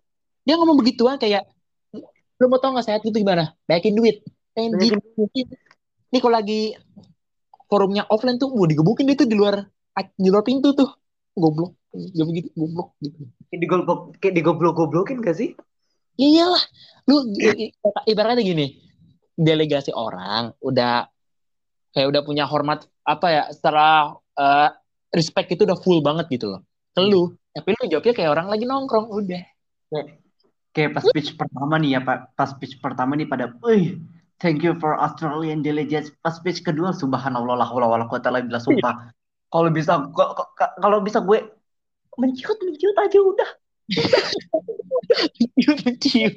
S1: Dia ngomong begituan kayak, lu mau tau gak sehat itu gimana? Banyakin duit. Pengen di- Nih kalau lagi forumnya offline tuh, mau digebukin itu di luar di luar pintu tuh. Goblok. Gak begitu, goblok gitu.
S2: Kayak digoblok, kayak digoblok-goblokin gak sih?
S1: Ya iyalah. Lu ibaratnya gini, delegasi orang udah kayak udah punya hormat apa ya secara eh, respect itu udah full banget gitu loh. Ke lu, tapi lu jawabnya kayak orang lagi nongkrong, udah.
S3: Kayak pas speech pertama nih ya Pak, pas speech pertama nih pada, wih, thank you for Australian delegates. Pas speech kedua, subhanallah la haula wala illa billah, sumpah. Kalau bisa, kalau bisa gue menciut menciut aja udah.
S1: Menciut, menciut.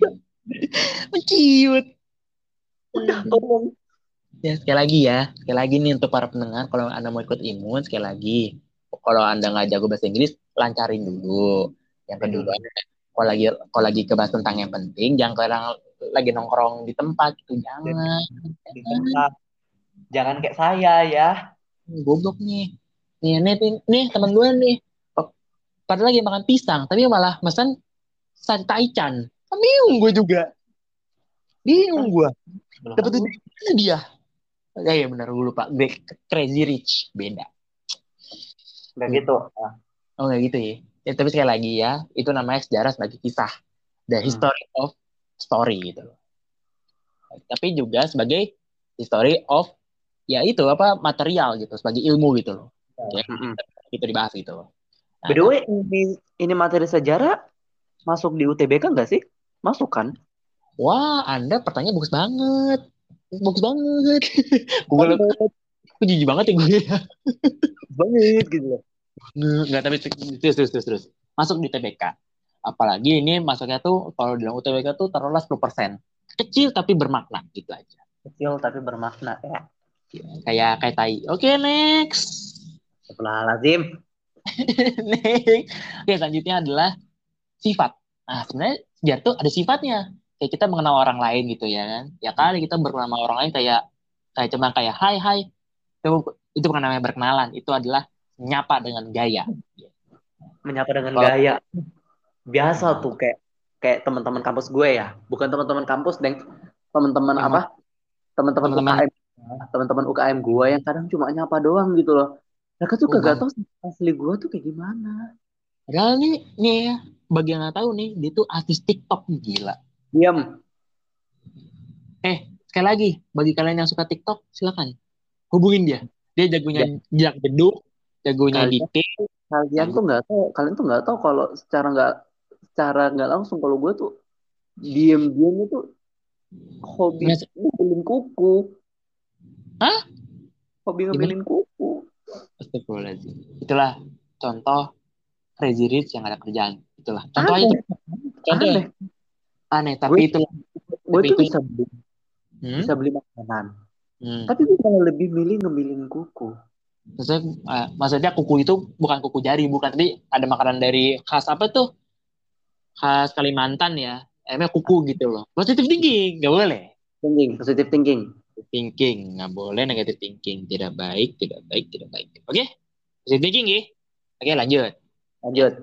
S1: Menciut.
S2: Udah, tolong.
S1: Ya, sekali lagi ya. Sekali lagi nih untuk para pendengar, kalau Anda mau ikut imun, sekali lagi. Kalau Anda nggak jago bahasa Inggris, lancarin dulu. Yang kedua, kalau lagi kalau lagi kebahas tentang yang penting, jangan kalian lagi nongkrong di tempat gitu, jangan.
S2: Di tempat. Jangan kayak saya ya.
S1: Goblok nih. Nih, nih, nih, nih teman gue nih. Padahal lagi makan pisang, tapi malah pesan sate taichan. Kan Bingung gue juga. Bingung gue. Dapat mana dia? Ya, ya benar gue lupa. Crazy Rich beda.
S2: Kayak gitu. Nah,
S1: Oh nggak gitu ya. ya. Tapi sekali lagi ya, itu namanya sejarah sebagai kisah. The
S3: Hmm.
S1: history of story gitu loh. Tapi juga sebagai history of ya itu apa material gitu, sebagai ilmu gitu loh. Ya,
S3: Mm-mm.
S1: itu dibahas gitu loh. Nah,
S2: By the way, ini, ini materi sejarah masuk di UTBK nggak sih? Masuk kan?
S1: Wah, Anda pertanyaan bagus banget. Bagus banget. gue gue jijik banget ya gue.
S2: Banget gitu loh.
S1: Enggak, tapi terus, terus, terus, terus. Masuk di TBK. Apalagi ini masuknya tuh, kalau di dalam UTBK tuh taruhlah 10%. Kecil tapi bermakna, gitu aja.
S2: Kecil tapi bermakna ya.
S1: Kayak kayak tai. Oke, next.
S2: Astagfirullahaladzim.
S1: next. Oke, selanjutnya adalah sifat. Nah, sebenarnya sejarah tuh ada sifatnya. Kayak kita mengenal orang lain gitu ya kan. Ya kali kita berkenalan sama orang lain kayak kayak cuma kayak hai hai. Itu itu bukan namanya berkenalan, itu adalah menyapa dengan gaya.
S2: Menyapa dengan
S1: Kalau-
S2: gaya. Biasa tuh kayak kayak teman-teman kampus gue ya. Bukan teman-teman kampus, Deng. Teman-teman
S1: Teman-
S2: apa? Teman-teman UKM. Teman-teman UKM gue yang kadang cuma nyapa doang gitu loh. Mereka tuh kagak tahu asli gue tuh kayak gimana.
S1: Padahal nih, nih ya, bagi yang nggak tahu nih, dia tuh artis TikTok gila.
S2: Diam.
S1: Eh, sekali lagi, bagi kalian yang suka TikTok, silakan hubungin dia. Dia jagonya jak jeduk, jagonya
S2: Kalian-
S1: dikit.
S2: Kalian tuh nggak tahu, kalian tuh nggak tahu kalau secara nggak secara nggak langsung kalau gue tuh diem-diem itu hobi
S1: Mas-
S2: ngemilin kuku.
S1: Hah?
S2: Hobi ngemilin kuku.
S1: Astagfirullahaladzim. Itulah contoh crazy rich yang ada kerjaan. Itulah. Contoh aja tuh. Contoh
S2: Aneh.
S1: aneh, tapi
S2: Gue-
S1: itu
S2: Gue
S1: Tapi
S2: tuh
S1: itu-
S2: bisa beli,
S1: hmm?
S2: bisa beli makanan.
S1: Hmm.
S2: Tapi gue malah lebih milih ngemilin kuku.
S1: Maksudnya, eh, maksudnya kuku itu bukan kuku jari, bukan. Tapi ada makanan dari khas apa tuh? Khas Kalimantan ya. Emang kuku gitu loh. Positive thinking, nggak boleh.
S2: Thinking, positive thinking.
S1: Thinking, nggak boleh negative thinking. Tidak baik, tidak baik, tidak baik. Oke? Positive thinking ya. Oke, lanjut.
S2: Lanjut.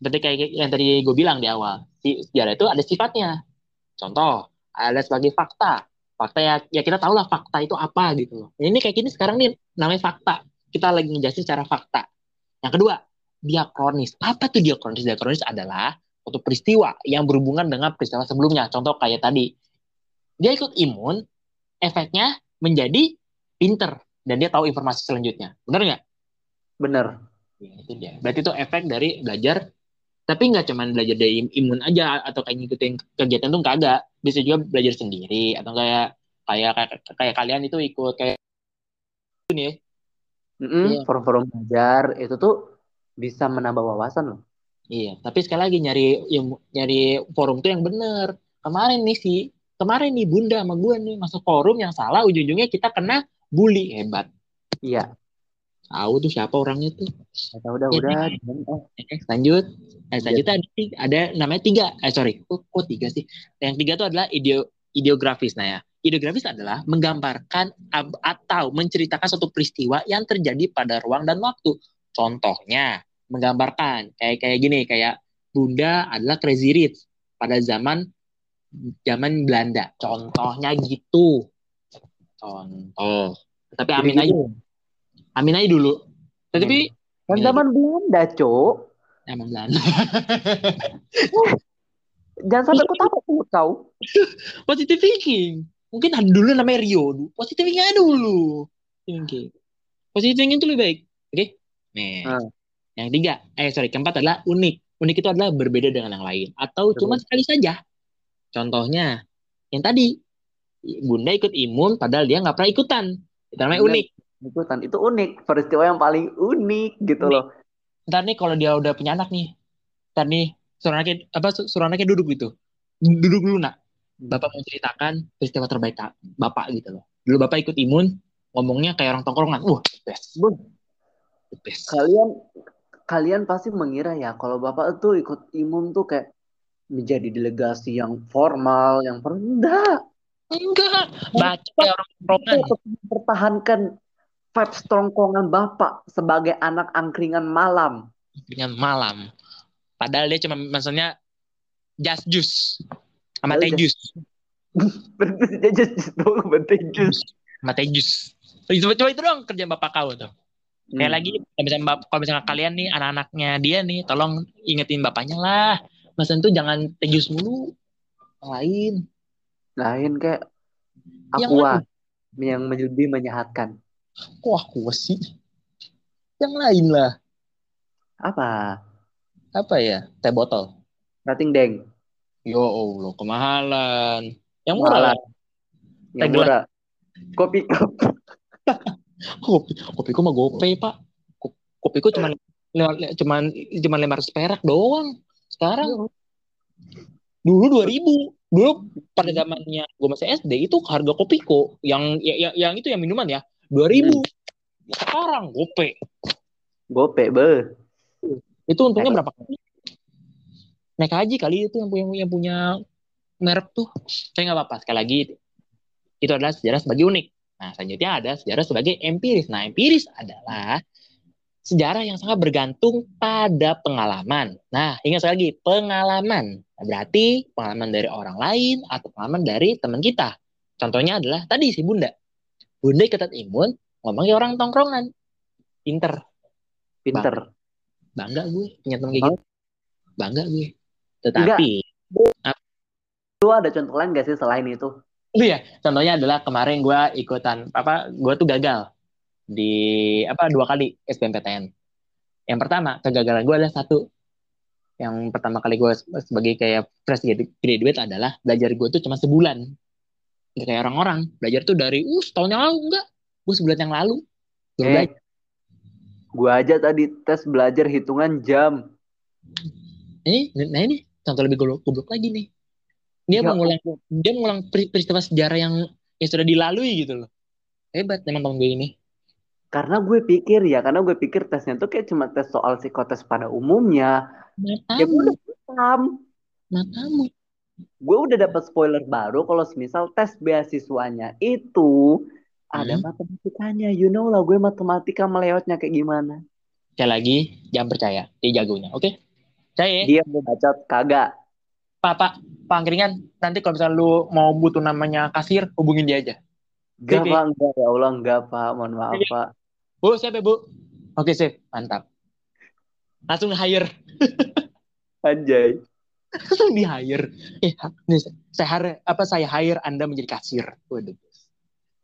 S1: Seperti kayak yang tadi gue bilang di awal. Si sejarah itu ada sifatnya. Contoh, ada sebagai fakta. Fakta ya, ya kita tahu lah fakta itu apa gitu loh. Ini kayak gini sekarang nih namanya fakta. Kita lagi ngejelasin secara fakta. Yang kedua, diakronis. Apa tuh diakronis? Diakronis adalah suatu peristiwa yang berhubungan dengan peristiwa sebelumnya. Contoh kayak tadi. Dia ikut imun, efeknya menjadi pinter. Dan dia tahu informasi selanjutnya. Bener nggak?
S2: Bener.
S1: Ya, itu dia. Berarti itu efek dari belajar tapi nggak cuman belajar dari imun aja atau kayak ngikutin kegiatan tuh kagak bisa juga belajar sendiri atau kayak kayak kayak, kayak kalian itu ikut kayak ini ya
S2: Mm-mm,
S1: Iya.
S2: Forum-forum belajar itu tuh bisa menambah wawasan loh.
S1: iya tapi sekali lagi nyari ilmu nyari forum tuh yang bener kemarin nih sih kemarin nih bunda sama gue nih masuk forum yang salah ujung-ujungnya kita kena bully hebat
S2: Iya.
S1: tahu tuh siapa orangnya tuh
S2: Udah udah
S1: Iya.
S2: udah. Oh,
S1: Eh, lanjut. Eh, selanjutnya ada, ada namanya tiga. Eh, sorry. Kok, kok tiga sih? Yang tiga itu adalah ideo, ideografis. Nah ya, ideografis adalah menggambarkan atau menceritakan suatu peristiwa yang terjadi pada ruang dan waktu. Contohnya, menggambarkan kayak kayak gini, kayak Bunda adalah Crazy Rich pada zaman zaman Belanda. Contohnya gitu. Contoh. Tapi amin aja. Amin aja dulu. Tapi
S2: Kan zaman Belanda, Cok.
S1: emang Belanda.
S2: Jangan sampai aku takut sama kau.
S1: positive thinking. Mungkin dulu namanya Rio dulu. Positive thinking dulu. Thinking. Positive thinking itu lebih baik. Oke? Nih.
S2: Hmm.
S1: Yang tiga, eh sorry, keempat adalah unik. Unik itu adalah berbeda dengan yang lain. Atau cuma sekali saja. Contohnya, yang tadi. Bunda ikut imun padahal dia nggak pernah ikutan. Itu namanya
S2: Bener.
S1: unik.
S2: Ikutan itu unik, peristiwa yang paling unik gitu
S1: Unik.
S2: loh.
S1: Ntar nih kalau dia udah punya anak nih. Ntar nih, suruh anaknya, apa, suruh anaknya duduk gitu. Duduk dulu nak. Bapak mau ceritakan peristiwa terbaik Bapak gitu loh. Dulu Bapak ikut imun, ngomongnya kayak orang tongkrongan. Wah, the best.
S2: Bun,
S1: The best.
S2: kalian kalian pasti mengira ya kalau Bapak tuh ikut imun tuh kayak menjadi delegasi yang formal, yang rendah.
S1: Enggak. Baca kayak orang tongkrongan.
S2: Mempertahankan vibes tongkongan Bapak sebagai anak angkringan malam.
S1: Dengan malam. Padahal dia cuma maksudnya just juice. Sama teh
S2: just-
S1: juice.
S2: Berarti jajan doang bertejus.
S1: Sama teh juice. Coba, coba itu dong kerjaan Bapak kau tuh. Kayak
S2: Hmm.
S1: lagi kalau misalnya, kalau misalnya kalian nih anak-anaknya dia nih tolong ingetin bapaknya lah. Mas itu jangan teh juice mulu. Yang lain.
S2: lain kayak
S1: Yang
S2: aqua yang lebih menyehatkan.
S1: Kok aku sih? Yang lain lah.
S2: Apa?
S1: Apa ya? Teh botol.
S2: Rating deng.
S1: Yo Allah, kemahalan. Yang murah lah.
S2: Yang
S1: Teh
S2: murah. Kopi.
S1: Kopi, kopiku mah gopay, Pak. Ko- Kopiku cuma cuman cuman lima ratus perak doang. Sekarang dulu dua ribu. Dulu pada zamannya gue masih SD itu harga kopiko yang ya, ya- yang itu yang minuman ya dua ribu. Sekarang gope.
S2: Gope be.
S1: Itu untungnya
S2: Naik-
S1: berapa kali? Naik haji kali itu yang punya yang punya merek tuh. Saya nggak apa-apa. Sekali lagi itu adalah sejarah sebagai unik. Nah, selanjutnya ada sejarah sebagai empiris. Nah, empiris adalah sejarah yang sangat bergantung pada pengalaman. Nah, ingat sekali lagi, pengalaman. Nah, berarti pengalaman dari orang lain atau pengalaman dari teman kita. Contohnya adalah tadi si Bunda. Bunda ikutan imun, ngomongnya orang tongkrongan. Pinter.
S2: Pinter.
S1: Bangga gue punya teman kayak gitu. Bangga gue. Tetapi,
S2: Lu ada contoh lain gak sih selain itu?
S1: Iya, contohnya adalah kemarin gue ikutan apa? Gue tuh gagal di apa dua kali SBMPTN. Yang pertama kegagalan gue adalah satu. Yang pertama kali gue sebagai kayak fresh graduate adalah belajar gue tuh cuma sebulan. Gak kayak orang-orang belajar tuh dari uh setahun yang lalu enggak, gue sebulan yang lalu. Baru
S2: Eh,
S1: belajar.
S2: Gua aja tadi tes belajar hitungan jam.
S1: Eh, nah ini contoh lebih goblok, goblok lagi nih. Dia
S2: Ya
S1: mengulang dia mengulang peri- peristiwa sejarah yang yang sudah dilalui gitu loh. Hebat emang temen gue ini.
S2: Karena gue pikir ya, karena gue pikir tesnya tuh kayak cuma tes soal psikotes pada umumnya. Ya gue
S1: Matamu,
S2: udah paham.
S1: matamu.
S2: Gue udah dapat spoiler baru kalau misal tes beasiswanya itu ada
S1: Hmm.
S2: matematikanya. You know lah gue matematika meleotnya kayak gimana.
S1: Sekali lagi, jangan percaya. Dia jagonya, oke? Saya,
S2: Dia mau bacot kagak.
S1: Pak, Pak, Pak Angkringan, nanti kalau misalnya lu mau butuh namanya kasir, hubungin dia aja.
S2: Gak pak, enggak ya Allah enggak pak. Mohon maaf pak.
S1: Bu, siapa ya, Bu? Oke, sip. Mantap. Langsung hire.
S2: Anjay.
S1: Langsung di hire. Eh, saya hire, apa saya hire Anda menjadi kasir. Waduh.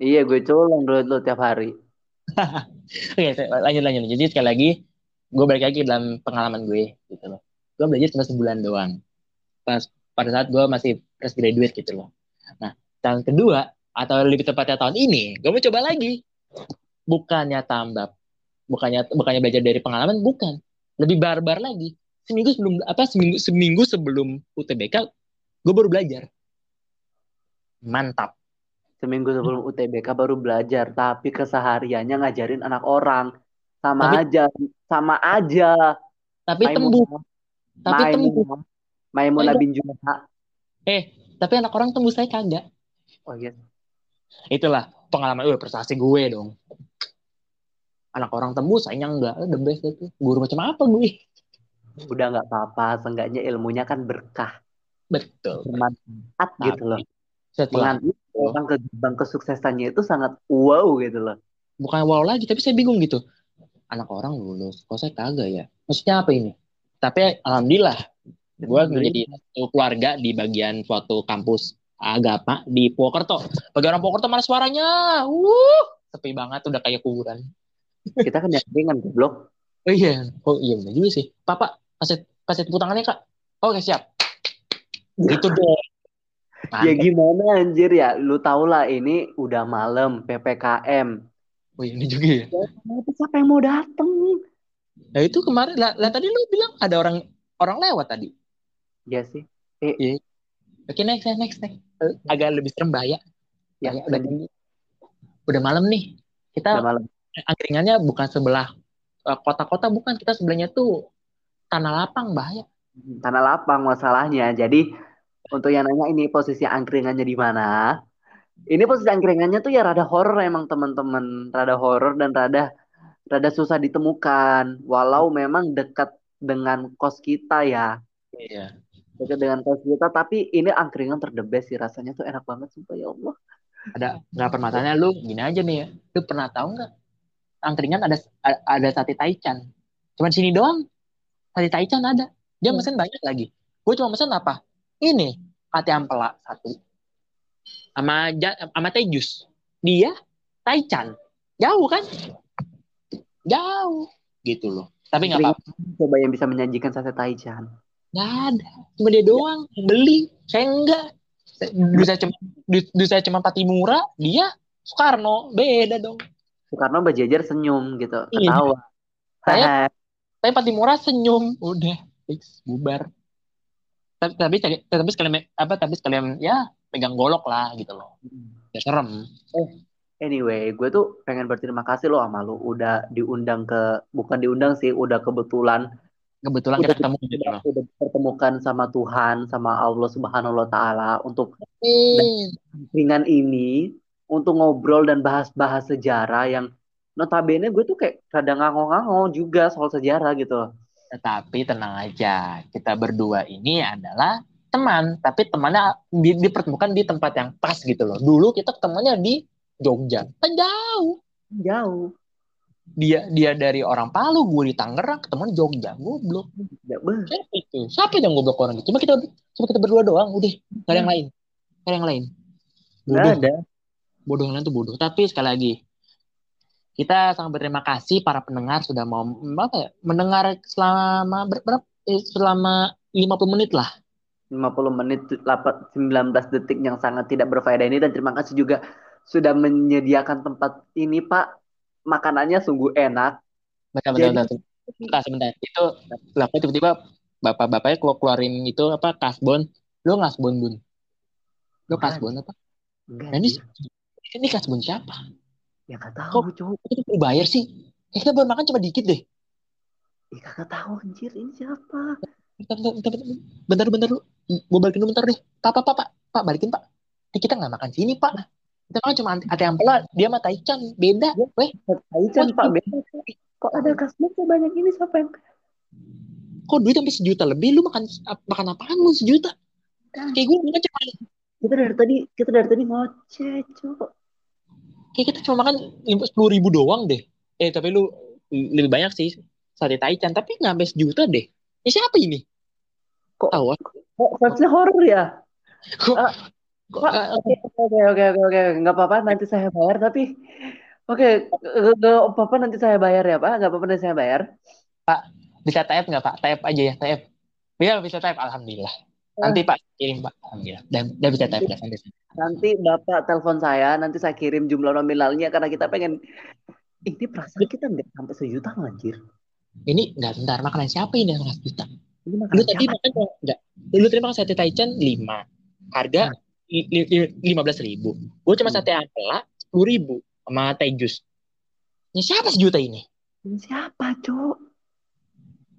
S2: Iya gue colong duit lu tiap hari.
S1: Oke, lanjut lanjut. Jadi sekali lagi, gue balik lagi dalam pengalaman gue gitu loh. Gue belajar cuma sebulan doang. Pas pada saat gue masih fresh graduate gitu loh. Nah, tahun kedua atau lebih tepatnya tahun ini, gue mau coba lagi. Bukannya tambah, bukannya bukannya belajar dari pengalaman, bukan. Lebih barbar lagi. Seminggu sebelum apa seminggu seminggu sebelum UTBK, gue baru belajar. Mantap.
S2: Seminggu sebelum UTBK baru belajar, tapi kesehariannya ngajarin anak orang. Sama
S1: Tapi-
S2: aja, sama aja.
S1: Tapi tembus, tapi tembus.
S2: Maimunah, bin Junaha.
S1: Eh, tapi anak orang tembus saya kagak.
S2: Oh iya.
S1: itulah pengalaman gue prestasi gue dong anak orang tembus sayangnya enggak the best itu guru macam apa gue
S2: Udah nggak apa-apa, seenggaknya ilmunya kan berkah,
S1: betul
S2: bermanfaat
S1: Tapi
S2: gitu loh.
S1: Setelah
S2: orang ke gerbang kesuksesannya itu sangat wow gitu loh.
S1: bukan wow lagi tapi saya bingung gitu. Anak orang lulus kok saya kagak ya? Maksudnya apa ini? Tapi alhamdulillah gue menjadi satu keluarga di bagian suatu kampus agama di Purwokerto. Bagi orang Purwokerto mana suaranya? Uh sepi banget udah kayak kuburan.
S2: Kita kan ringan goblok.
S1: oh iya oh iya benar juga sih. Papa kasih kasih tangannya kak. Oke siap. Itu dong
S2: Ya gimana anjir ya, lu tau lah ini udah malam PPKM.
S1: Oh iya, ini juga ya.
S2: Tapi siapa yang mau dateng?
S1: Nah itu kemarin, lah, lah tadi lu bilang ada orang orang lewat tadi.
S2: Ya sih.
S1: Oke next next next. next. Eh, Agak lebih serem bahaya.
S2: Ya,
S1: Bahaya, udah tinggi. Udah malam nih.
S2: udah
S1: Kita
S2: malam.
S1: angkringannya bukan sebelah eh, kota-kota bukan kita sebelahnya tuh tanah lapang bahaya.
S2: Tanah lapang masalahnya. Jadi untuk yang nanya ini posisi angkringannya di mana? Ini posisi angkringannya tuh ya rada horor emang teman-teman, rada horor dan rada rada susah ditemukan. Walau memang dekat dengan kos kita ya,
S1: Iya.
S2: dekat dengan kos kita. Tapi ini angkringan terdebes sih rasanya tuh enak banget sumpah ya Allah.
S1: Ada nggak permasalahannya lu gini aja nih ya. Lu pernah tahu nggak angkringan ada ada sate taichan. Cuman sini doang. Sate taichan ada. Dia
S2: Hmm.
S1: mesen banyak lagi. Gue cuma mesen apa? Ini ate ampela satu. Sama sama teh jus. Dia taichan. Jauh kan? Jauh gitu loh. Tapi nggak apa-apa.
S2: Coba yang bisa menyajikan sate taichan.
S1: Nggak ada. Cuma dia doang yang beli. Saya enggak. Dulu saya cuma dulu saya cuma Patimura, dia Soekarno. Beda dong.
S2: Soekarno berjejer senyum gitu,
S1: Iya.
S2: ketawa.
S1: Saya- Tapi Patimura senyum. Udah. Fix. Bubar. Tapi, tapi, tapi sekalian apa tapi sekalian ya pegang golok lah gitu loh. Ya serem.
S2: Anyway, gue tuh pengen berterima kasih lo sama lo udah diundang ke bukan diundang sih, udah kebetulan
S1: Kebetulan
S2: Udah
S1: kita ketemu gitu
S2: udah,
S1: loh.
S2: udah dipertemukan sama Tuhan, sama Allah Subhanahu wa taala untuk ringan ini untuk ngobrol dan bahas-bahas sejarah yang notabene gue tuh kayak rada ngango-ngango juga soal sejarah gitu.
S1: Tetapi tenang aja, kita berdua ini adalah teman, tapi temannya di, dipertemukan di tempat yang pas gitu loh. Dulu kita ketemunya di Jogja, kan jauh.
S2: Jauh.
S1: Dia dia dari orang Palu, gue di Tangerang, ketemu di Jogja, goblok. Siapa itu? Siapa yang goblok orang itu? Cuma kita cuma kita berdua doang, udah. Gak ada yang lain. Gak ada yang lain. Bodoh,
S2: ada.
S1: bodoh yang lain tuh bodoh. Tapi sekali lagi, kita sangat berterima kasih para pendengar sudah mau apa ya, mendengar selama ber- berapa eh, selama 50 menit lah.
S2: 50 menit 8, 19 detik yang sangat tidak berfaedah ini dan terima kasih juga sudah menyediakan tempat ini Pak. Makanannya sungguh enak.
S1: Bentar, bentar,
S2: Jadi-
S1: bentar. Bentar, sebentar. Itu lah kok tiba-tiba bapak-bapaknya keluar keluarin itu apa kasbon. Lu ngasbon bun. Lu kasbon apa? Nah, ini ini kasbon siapa?
S2: Ya kagak tahu.
S1: Kok itu dibayar sih? Eh, kita baru makan cuma dikit deh.
S2: Ya kagak tahu anjir ini siapa?
S1: Bentar, bentar, bentar, bentar, bentar, bentar lu. Gue balikin dulu bentar deh. Pak, pak, pak, pak, pak, balikin pak. Ini kita nggak makan sini pak. Kita makan cuma ate ampela, dia mah taichan, beda. Weh,
S2: Taichan Pak beda. Kok ada kasbon sebanyak ini siapa yang
S1: kok duit sampai sejuta lebih? Lu makan makan apaan lu sejuta? Kayak gue makan cuma
S2: kita dari tadi kita dari tadi ngoceh cowok.
S1: Kayak kita cuma makan sepuluh ribu doang deh. Eh tapi lu lebih banyak sih sate taichan, tapi nggak sampai sejuta deh. Ini siapa ini?
S2: Kok-
S1: tahu? ah?
S2: Kok vibesnya horor ya?
S1: Kok,
S2: Ah, Pak,
S1: ah,
S2: Oke oke oke oke nggak apa-apa nanti saya bayar tapi Oke, nggak apa-apa nanti saya bayar ya Pak. Nggak apa-apa nanti saya bayar.
S1: Bisa type nggak Pak? Type aja ya, type. Iya bisa type, alhamdulillah. Nanti Pak kirim Pak, alhamdulillah. Dan udah bisa udah santai.
S2: Nanti Bapak telepon saya, nanti saya kirim jumlah nominalnya karena kita pengen ini perasaan kita nggak sampai sejuta anjir.
S1: Ini nggak bentar makanan siapa ini yang juta?
S2: Ini
S1: Lu tadi makan enggak? Lu terima sate taichan lima, harga lima belas ribu. Gue cuma
S2: Hmm.
S1: sate ampela sepuluh ribu sama teh jus. Ini siapa sejuta ini?
S2: Ini siapa, Cuk?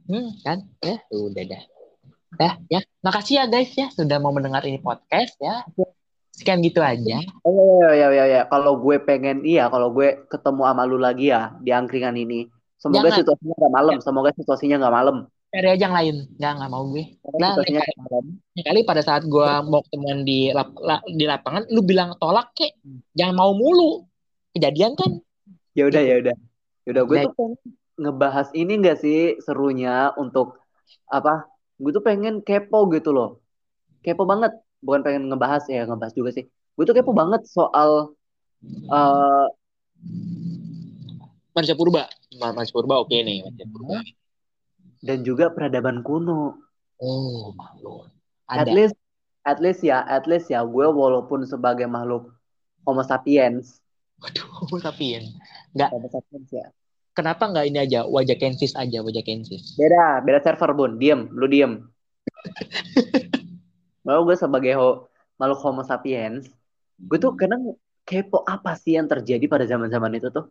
S1: Hmm, kan? Ya, udah dah. Dah, ya. Makasih ya guys ya sudah mau mendengar ini podcast ya. Sekian gitu aja.
S2: Oh ya ya ya ya. Kalau gue pengen iya, kalau gue ketemu sama lu lagi ya di angkringan ini. Semoga
S1: Jangan.
S2: situasinya nggak malam. Semoga situasinya nggak malam.
S1: Cari aja yang lain. Nggak, nggak mau gue.
S2: Malam.
S1: Lain kali pada saat gue mau ketemuan di lap- la- di lapangan, lu bilang tolak kek. Jangan mau mulu. Kejadian kan?
S2: Ya udah ya udah. Ya udah gue
S1: Baik.
S2: tuh pengen ngebahas ini enggak sih serunya untuk apa? Gue tuh pengen kepo gitu loh. Kepo banget. Bukan pengen ngebahas ya, ngebahas juga sih. Gue tuh kepo banget soal eh
S1: Manusia purba. Ma- Manusia purba oke nih. Manusia purba.
S2: dan juga peradaban kuno.
S1: Oh, makhluk.
S2: At least at least ya, at least ya gue walaupun sebagai makhluk Homo sapiens,
S1: Waduh, tapi ya. Nggak,
S2: Homo sapiens ya.
S1: kenapa nggak ini aja, wajah Kensis aja, wajah Kensis.
S2: Beda, beda server bun. Diem, lu diem. Mau gue sebagai ho- makhluk Homo sapiens, gue tuh kadang kepo apa sih yang terjadi pada zaman-zaman itu tuh.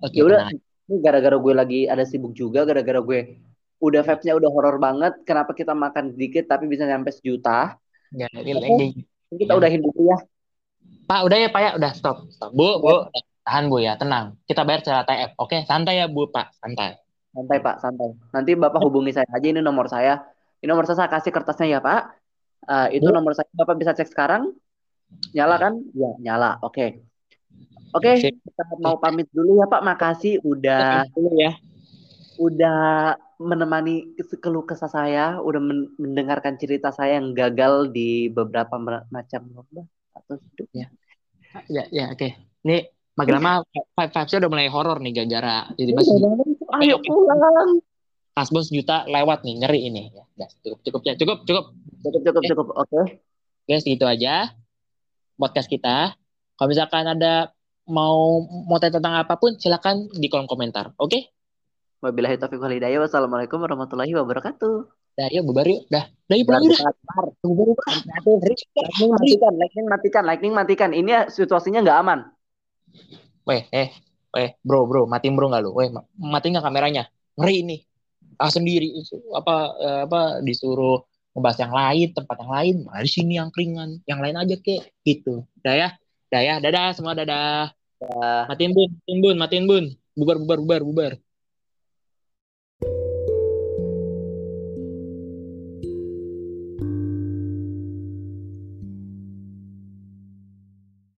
S1: Oke,
S2: Ya udah, ini gara-gara gue lagi ada sibuk juga, gara-gara gue udah vibes-nya udah horor banget. Kenapa kita makan sedikit tapi bisa nyampe sejuta?
S1: Nggak, ini
S2: Oke.
S1: lagi.
S2: Ini kita
S1: Ya.
S2: udahin dulu ya.
S1: Pak, udah ya Pak ya, udah stop. stop. Bu, Bu, tahan Bu ya, tenang. Kita bayar secara TF, oke? Santai ya Bu, Pak, santai.
S2: Santai Pak, santai. Nanti Bapak hubungi saya aja, ini nomor saya. Ini nomor saya, saya kasih kertasnya ya Pak. Eh, itu
S1: Bu.
S2: nomor saya, Bapak bisa cek sekarang. Nyala kan? Ya, nyala. Oke. Oke,
S1: Sip.
S2: kita mau pamit dulu ya Pak. Makasih udah
S1: Dulu ya.
S2: udah menemani keluh kesah saya, udah men- mendengarkan cerita saya yang gagal di beberapa macam lomba atau hidup.
S1: Ya, ya, oke. Ini makin lama five vibes-nya udah mulai horor nih gara-gara jadi mas
S2: Ayo
S1: Oke, oke.
S2: pulang.
S1: Kasbon sejuta lewat nih ngeri ini ya udah, cukup cukup ya cukup cukup
S2: Cukup, cukup,
S1: Oke.
S2: cukup. Oke.
S1: guys gitu aja podcast kita kalau misalkan ada mau mau tanya tentang apa pun silakan di kolom komentar oke
S2: Wabillahi taufiq wal hidayah. Wassalamualaikum warahmatullahi wabarakatuh.
S1: dah yuk bubar yuk dah dah yuk pulang yuk bubar bubar
S2: Lightning matikan, lightning matikan, lightning matikan. Ini situasinya nggak aman.
S1: weh eh weh bro bro matiin bro nggak lu weh ma- matiin nggak kameranya ngeri ini ah sendiri. Apa eh, apa disuruh ngebahas yang lain tempat yang lain. Malah di sini yang keringan. Yang lain aja kek. Gitu. Dah ya. Dah ya. Dadah semua. Dadah. Matiin bun matiin bun matiin bun. Bubar bubar bubar bubar